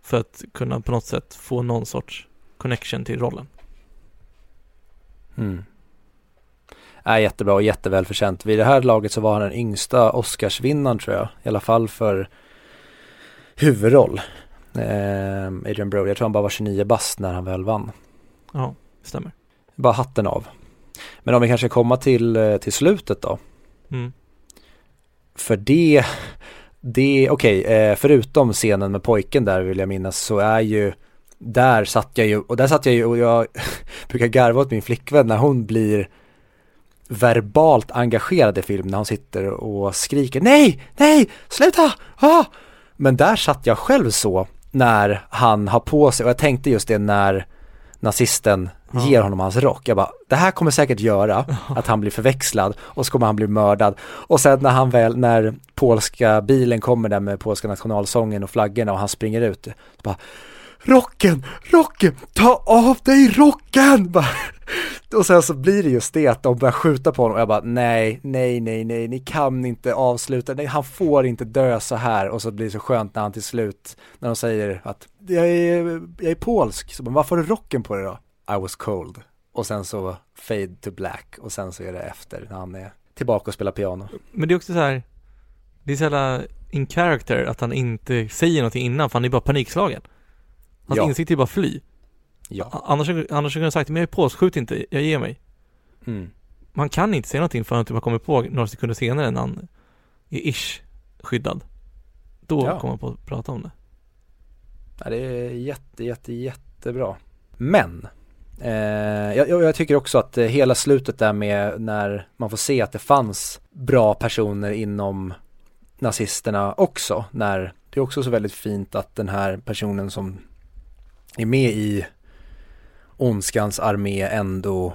För att kunna på något sätt få någon sorts connection till rollen. Mm är jättebra och jättevälförtjänt. Vid det här laget så var han den yngsta Oscarsvinnaren tror jag, i alla fall för huvudroll. Eh, Adrian Brody, jag tror han bara var 29 bast när han väl vann. Ja, stämmer. Bara hatten av. Men om vi kanske kommer till, eh, till slutet då. Mm. För det, det okej, okay, eh, förutom scenen med pojken där vill jag minnas så är ju där satt jag ju, och där satt jag ju och jag *laughs* brukar garva åt min flickvän när hon blir verbalt engagerad i filmen när hon sitter och skriker nej, nej, sluta, ah! Men där satt jag själv så när han har på sig, och jag tänkte just det när nazisten. Ger honom hans rock. Jag bara, det här kommer säkert göra att han blir förväxlad och så kommer han bli mördad. Och sen när han väl, när polska bilen kommer där med polska nationalsången och flaggorna och han springer ut, så bara rocken, rocken, ta av dig rocken! *laughs* Och sen så blir det just det att de börjar skjuta på honom och jag bara nej, nej, nej, nej, ni kan inte avsluta, nej, han får inte dö så här och så blir det så skönt när han till slut, när de säger att jag är, jag är polsk, så bara, varför har du rocken på dig då? I was cold. Och sen så fade to black och sen så är det efter när han är tillbaka och spelar piano. Men det är också så här, det är så jävla in character att han inte säger någonting innan för han är bara panikslagen. Hans ja. insikt är bara fly. Ja. Annars, annars skulle han sagt, men jag är polsk, skjut inte, jag ger mig. Mm. man kan inte säga någonting förrän typ man kommer på några sekunder senare när han är ish skyddad. Då Ja. kommer man på att prata om det. Ja, det är jätte, jätte, jättebra. Men eh, jag, jag tycker också att eh, hela slutet där med när man får se att det fanns bra personer inom nazisterna också. När det är också så väldigt fint att den här personen som är med i ondskans armé ändå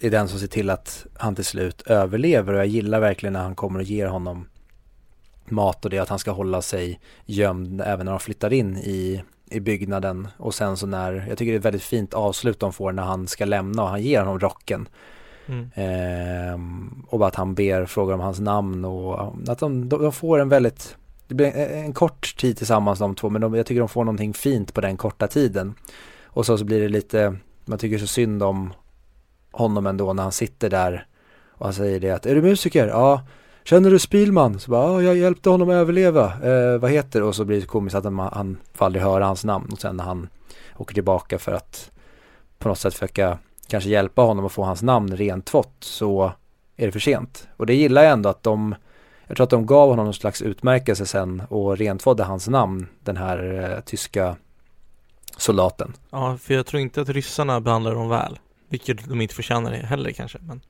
är den som ser till att han till slut överlever och jag gillar verkligen när han kommer och ger honom mat och det att han ska hålla sig gömd även när de flyttar in i, i byggnaden och sen så när, jag tycker det är ett väldigt fint avslut de får när han ska lämna och han ger honom rocken Mm. ehm, och bara att han ber, frågar om hans namn och att de, de, får en väldigt, det blir en, en kort tid tillsammans de två men de, jag tycker de får någonting fint på den korta tiden och så, så blir det lite, man tycker så synd om honom ändå när han sitter där och han säger det att, är du musiker? Ja. Känner du Spielman? Så bara, jag hjälpte honom att överleva. Eh, vad heter det? Och så blir det komiskt att han, han får aldrig höra hans namn. Och sen när han åker tillbaka för att på något sätt försöka kanske hjälpa honom att få hans namn rentvått så är det för sent. Och det gillar jag ändå att de, jag tror att de gav honom någon slags utmärkelse sen och rentvådde hans namn, den här eh, tyska soldaten. Ja, för jag tror inte att ryssarna behandlar dem väl. Vilket de inte förtjänar heller kanske, men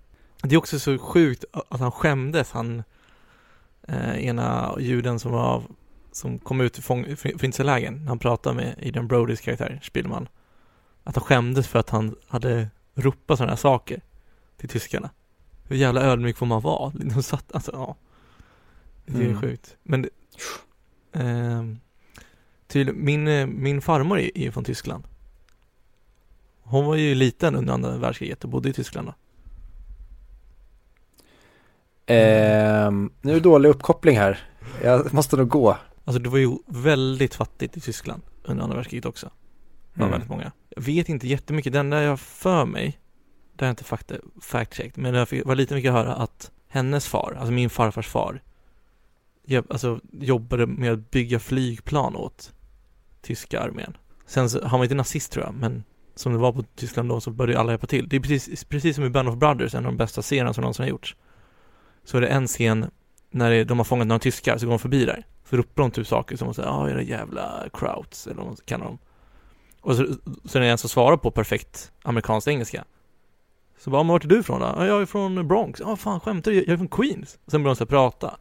det är också så sjukt att han skämdes, han eh, ena juden som var som kom ut ur förintelselägren, när han pratade med Adrian Brodys karaktär, Spielman. Att han skämdes för att han hade ropat sådana här saker till tyskarna. Hur jävla ödmjuk får man vara? *laughs* De satt, alltså ja. Det är Mm. sjukt. Men ehm, till, min, eh, min farmor är är ju från Tyskland. Hon var ju liten under andra världskriget och bodde i Tyskland då. Ehm, nu är det dålig uppkoppling här. Jag måste nog gå. Alltså det var ju väldigt fattigt i Tyskland under andra världskriget också. Det var Mm. väldigt många. Jag vet inte jättemycket, den där jag för mig, där har jag inte fakta, fact-checked, men jag var lite mycket höra att hennes far, alltså min farfars far, jobb, alltså jobbade med att bygga flygplan åt tyska armén. Sen så, han var inte nazist tror jag, men som det var på Tyskland då så började alla hjälpa till. Det är precis, precis som i Band of Brothers, en av de bästa serierna som någonsin har gjorts. Så är det en scen när det- de har fångat några tyskar, så går de förbi där. Så ropar de typ saker som att säga, ja era jävla krauts, eller vad kallar dem. Och så, så är det en som svarar på perfekt amerikansk engelska. Så bara, men vart är du ifrån då? Ja, jag är från Bronx. Ja, fan skämtar du? Jag är från Queens. Och sen börjar de så prata.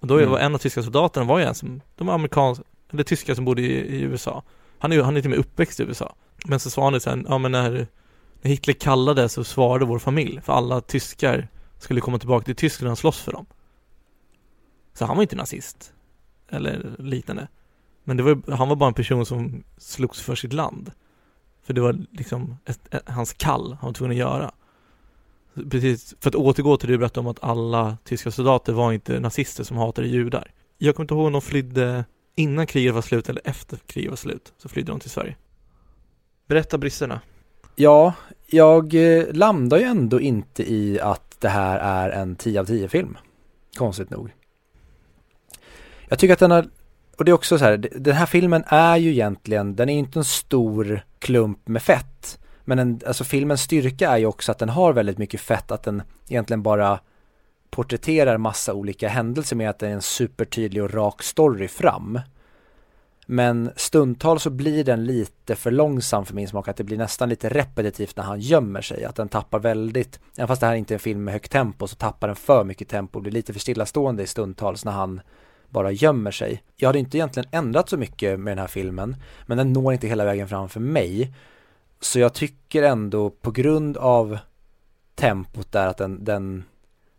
Och då Mm. var en av tyska soldaterna var ju en som, de var amerikanska, eller tyskar som bodde i, i USA. Han är ju, han är till och med uppväxt i USA. Men så svarade han sen, ja men när, när Hitler kallade så svarade vår familj, för alla tyskar skulle komma tillbaka till Tyskland och slåss för dem. Så han var inte nazist. Eller liknande. Men det var, han var bara en person som slogs för sitt land. För det var liksom ett, ett, hans kall han var tvungen att göra. Precis, för att återgå till det du berättade om att alla tyska soldater var inte nazister som hatade judar. Jag kommer inte ihåg om de flydde innan kriget var slut eller efter kriget var slut. Så flydde de till Sverige. Berätta bristerna. Ja, jag eh, landar ju ändå inte i att det här är en 10 av 10 film. Konstigt nog. Jag tycker att den har, och det är också så här, den här filmen är ju egentligen, den är inte en stor klump med fett. Men en, alltså filmens styrka är ju också att den har väldigt mycket fett, att den egentligen bara porträtterar massa olika händelser med att det är en supertydlig och rak story fram. Men stundtal så blir den lite för långsam för min smak, att det blir nästan lite repetitivt när han gömmer sig, att den tappar väldigt, även fast det här inte är en film med högt tempo så tappar den för mycket tempo och blir lite för stillastående i stundtals när han bara gömmer sig. Jag hade inte egentligen ändrat så mycket med den här filmen, men den når inte hela vägen fram för mig. Så jag tycker ändå på grund av tempot där att den, den,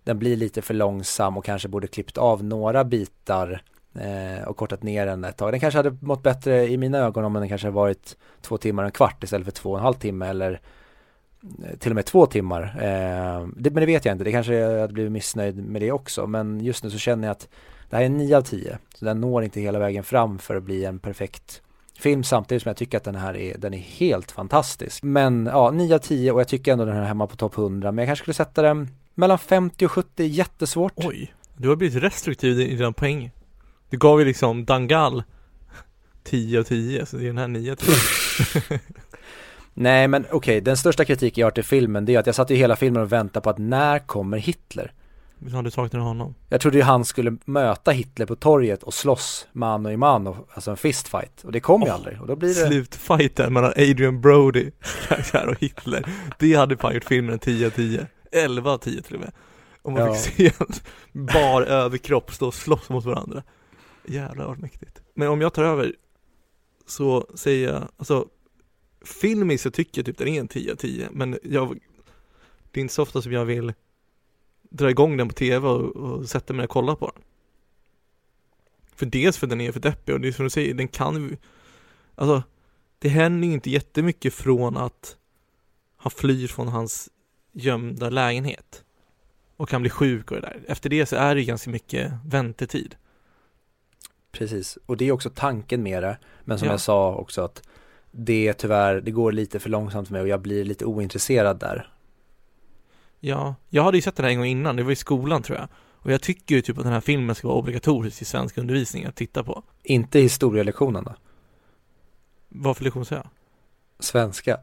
den blir lite för långsam och kanske borde klippt av några bitar Eh, och kortat ner den ett tag. Den kanske hade mått bättre i mina ögon om den kanske hade varit två timmar och en kvart istället för två och en halv timme eller eh, till och med två timmar. Eh, det, men det vet jag inte, det kanske jag hade blivit missnöjd med det också. Men just nu så känner jag att det här är 9 av 10. Så den når inte hela vägen fram för att bli en perfekt film samtidigt som jag tycker att den här är, den är helt fantastisk. Men ja, 9 av 10 och jag tycker ändå den här hemma på topp 100. Men jag kanske skulle sätta den mellan 50 och 70, jättesvårt. Oj, du har blivit restriktiv i dina poäng. Du gav ju liksom Dangal 10 av 10, så det är den här 9 av 10. *laughs* Nej men okej, den största kritiken jag har till filmen det är att jag satt ju hela filmen och väntade på att när kommer Hitler? Har du saknat honom? Jag trodde ju han skulle möta Hitler på torget och slåss mano i mano, alltså en fistfight. Och det kom ju Oh, aldrig. Och då blir det... Slutfighten mellan Adrian Brody *laughs* karaktär och Hitler Det hade fan gjort filmen en 10 av 10 11 av 10 till och med Om man Ja. fick se en bar överkropp stå och slåss mot varandra Jävlar vad mäktigt. Men om jag tar över Så säger jag, alltså Filmiskt så tycker jag typ den är en 10 av 10 Men jag Det är inte så ofta som jag vill Dra igång den på tv och, och sätta mig och kolla på den. För dels för den är för deppig och det är som du säger, den kan Alltså Det händer ju inte jättemycket från att Han flyr från hans gömda lägenhet Och han blir sjuk och det där. Efter det så är det ganska mycket väntetid. Precis, och det är också tanken med det. Men som Ja. jag sa också att det tyvärr, det går lite för långsamt för mig och jag blir lite ointresserad där. Ja, jag hade ju sett den här en gång innan, det var i skolan tror jag Och jag tycker ju typ att den här filmen ska vara obligatorisk i svensk undervisning att titta på Inte historielektionen då? Vad för lektion säger jag? Svenska.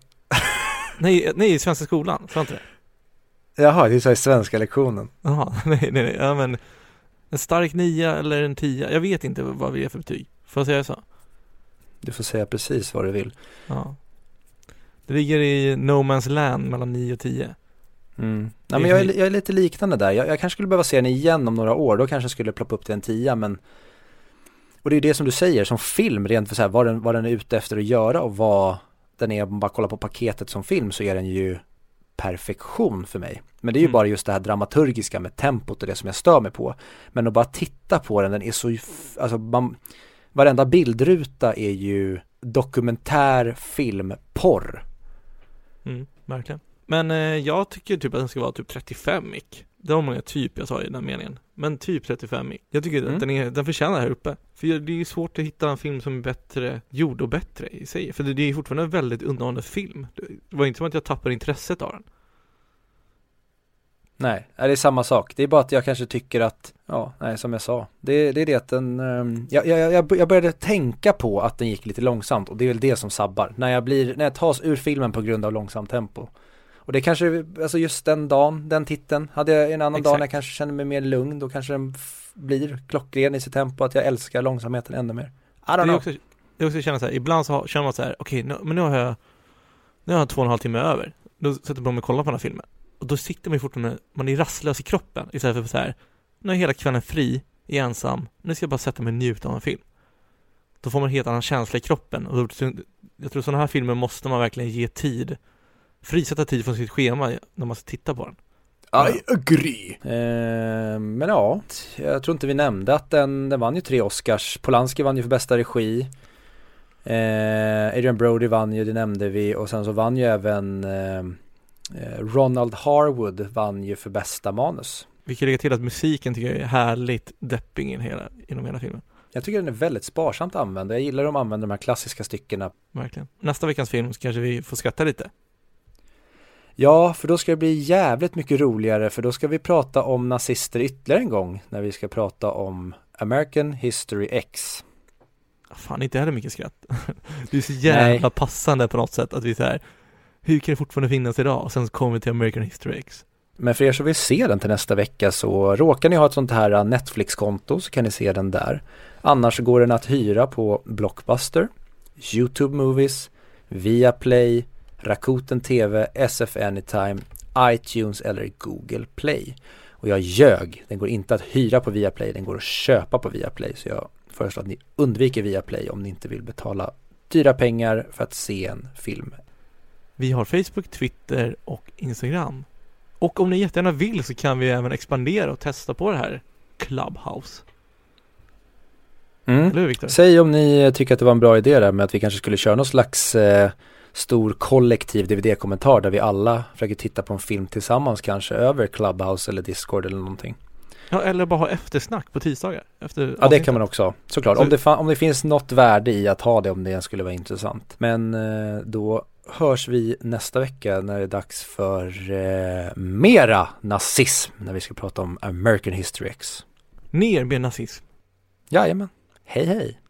*laughs* Nej, nej, i svenska skolan, sa inte det? Jaha, det så här svenska lektionen. Jaha, *laughs* nej, nej, nej, ja men En stark nia eller en tia, jag vet inte vad vi är för betyg Får jag säga så? Du får säga precis vad du vill. Ja Det ligger i no man's land mellan 9 och 10 Mm. Nej, men jag är, jag är lite liknande där. Jag, jag kanske skulle behöva se den igen om några år. Då kanske jag skulle ploppa upp till en tia, men och det är ju det som du säger, som film, rent för så här, vad den, vad den är ute efter att göra och vad den är, om man bara kollar på paketet som film så är den ju perfektion för mig. Men det är ju Mm. bara just det här dramaturgiska med tempot och det som jag stör mig på. Men att bara titta på den, den är så, alltså man, varenda bildruta är ju dokumentär film porr. Mm, verkligen Men eh, jag tycker typ att den ska vara typ 35 mick Det var många typ jag sa i den meningen Men typ 35 mick Jag tycker Mm. att den, är, den förtjänar här uppe För det är ju svårt att hitta en film som är bättre gjord och bättre i sig För det, är fortfarande en väldigt underhållande film Det var inte som att jag tappade intresset av den Nej, det är samma sak. Det är bara att jag kanske tycker att, ja, nej som jag sa, det, det är det att den, ehm, jag, jag, jag började tänka på att den gick lite långsamt och det är väl det som sabbar. När jag blir, när jag tas ur filmen på grund av långsamt tempo. Och det kanske, alltså just den dagen, den titeln, hade jag en annan dag när jag Exakt. kanske känner mig mer lugn, då kanske den blir klockren i sitt tempo, att jag älskar långsamheten ännu mer. I Det don't är know. också, det är också känna så här, ibland så har- känner man så här, okej, nu, men nu har jag Nu har jag två och en halv timme över Då sätter man mig och kollar på den här filmen Och då sitter man ju fortfarande, man är rastlös i kroppen Istället för så här, nu är hela kvällen fri, är ensam Nu ska jag bara sätta mig och njuta av en film Då får man en helt annan känsla i kroppen och då, Jag tror sådana här filmer måste man verkligen ge tid Frisätta tid från sitt schema när man ska titta på den I agree. Eh, men ja, jag tror inte vi nämnde att den, den vann ju tre Oscars. Polanski vann ju för bästa regi. Eh, Adrian Brody vann ju, det nämnde vi. Och sen så vann ju även eh, eh, Ronald Harwood vann ju för bästa manus. Vi kan lägga till att musiken tycker jag är härligt depping i hela, inom hela filmen Jag tycker den är väldigt sparsamt använd. Jag gillar att de använder de här klassiska styckena. Verkligen Nästa veckans film så kanske vi får skratta lite Ja, för då ska det bli jävligt mycket roligare för då ska vi prata om nazister ytterligare en gång när vi ska prata om American History X. Fan, inte heller mycket skratt. *laughs* Det är så jävla Nej. passande på något sätt att vi så här. Hur kan det fortfarande finnas idag? Och sen kommer vi till American History X. Men för er som vill se den till nästa vecka så råkar ni ha ett sånt här Netflix-konto så kan ni se den där. Annars går den att hyra på Blockbuster, YouTube Movies, Viaplay, Rakuten TV, SF Anytime, iTunes eller Google Play. Och jag ljög, den går inte att hyra på Viaplay, den går att köpa på Viaplay. Så jag föreslår att ni undviker Viaplay om ni inte vill betala dyra pengar för att se en film. Vi har Facebook, Twitter och Instagram. Och om ni jättegärna vill så kan vi även expandera och testa på det här Clubhouse. Mm. Eller hur Viktor? Säg om ni tycker att det var en bra idé där med att vi kanske skulle köra någon slags eh, stor kollektiv DVD-kommentar där vi alla försöker titta på en film tillsammans kanske över Clubhouse eller Discord eller någonting. Ja, eller bara ha eftersnack på tisdagar. Efter Ja det kan man också ha, såklart. Så- Om, det om det finns något värde i att ha det om det skulle vara intressant. Men eh, då hörs vi nästa vecka när det är dags för eh, mera nazism när vi ska prata om American History X. Ner med nazism. Jajamän, hej hej!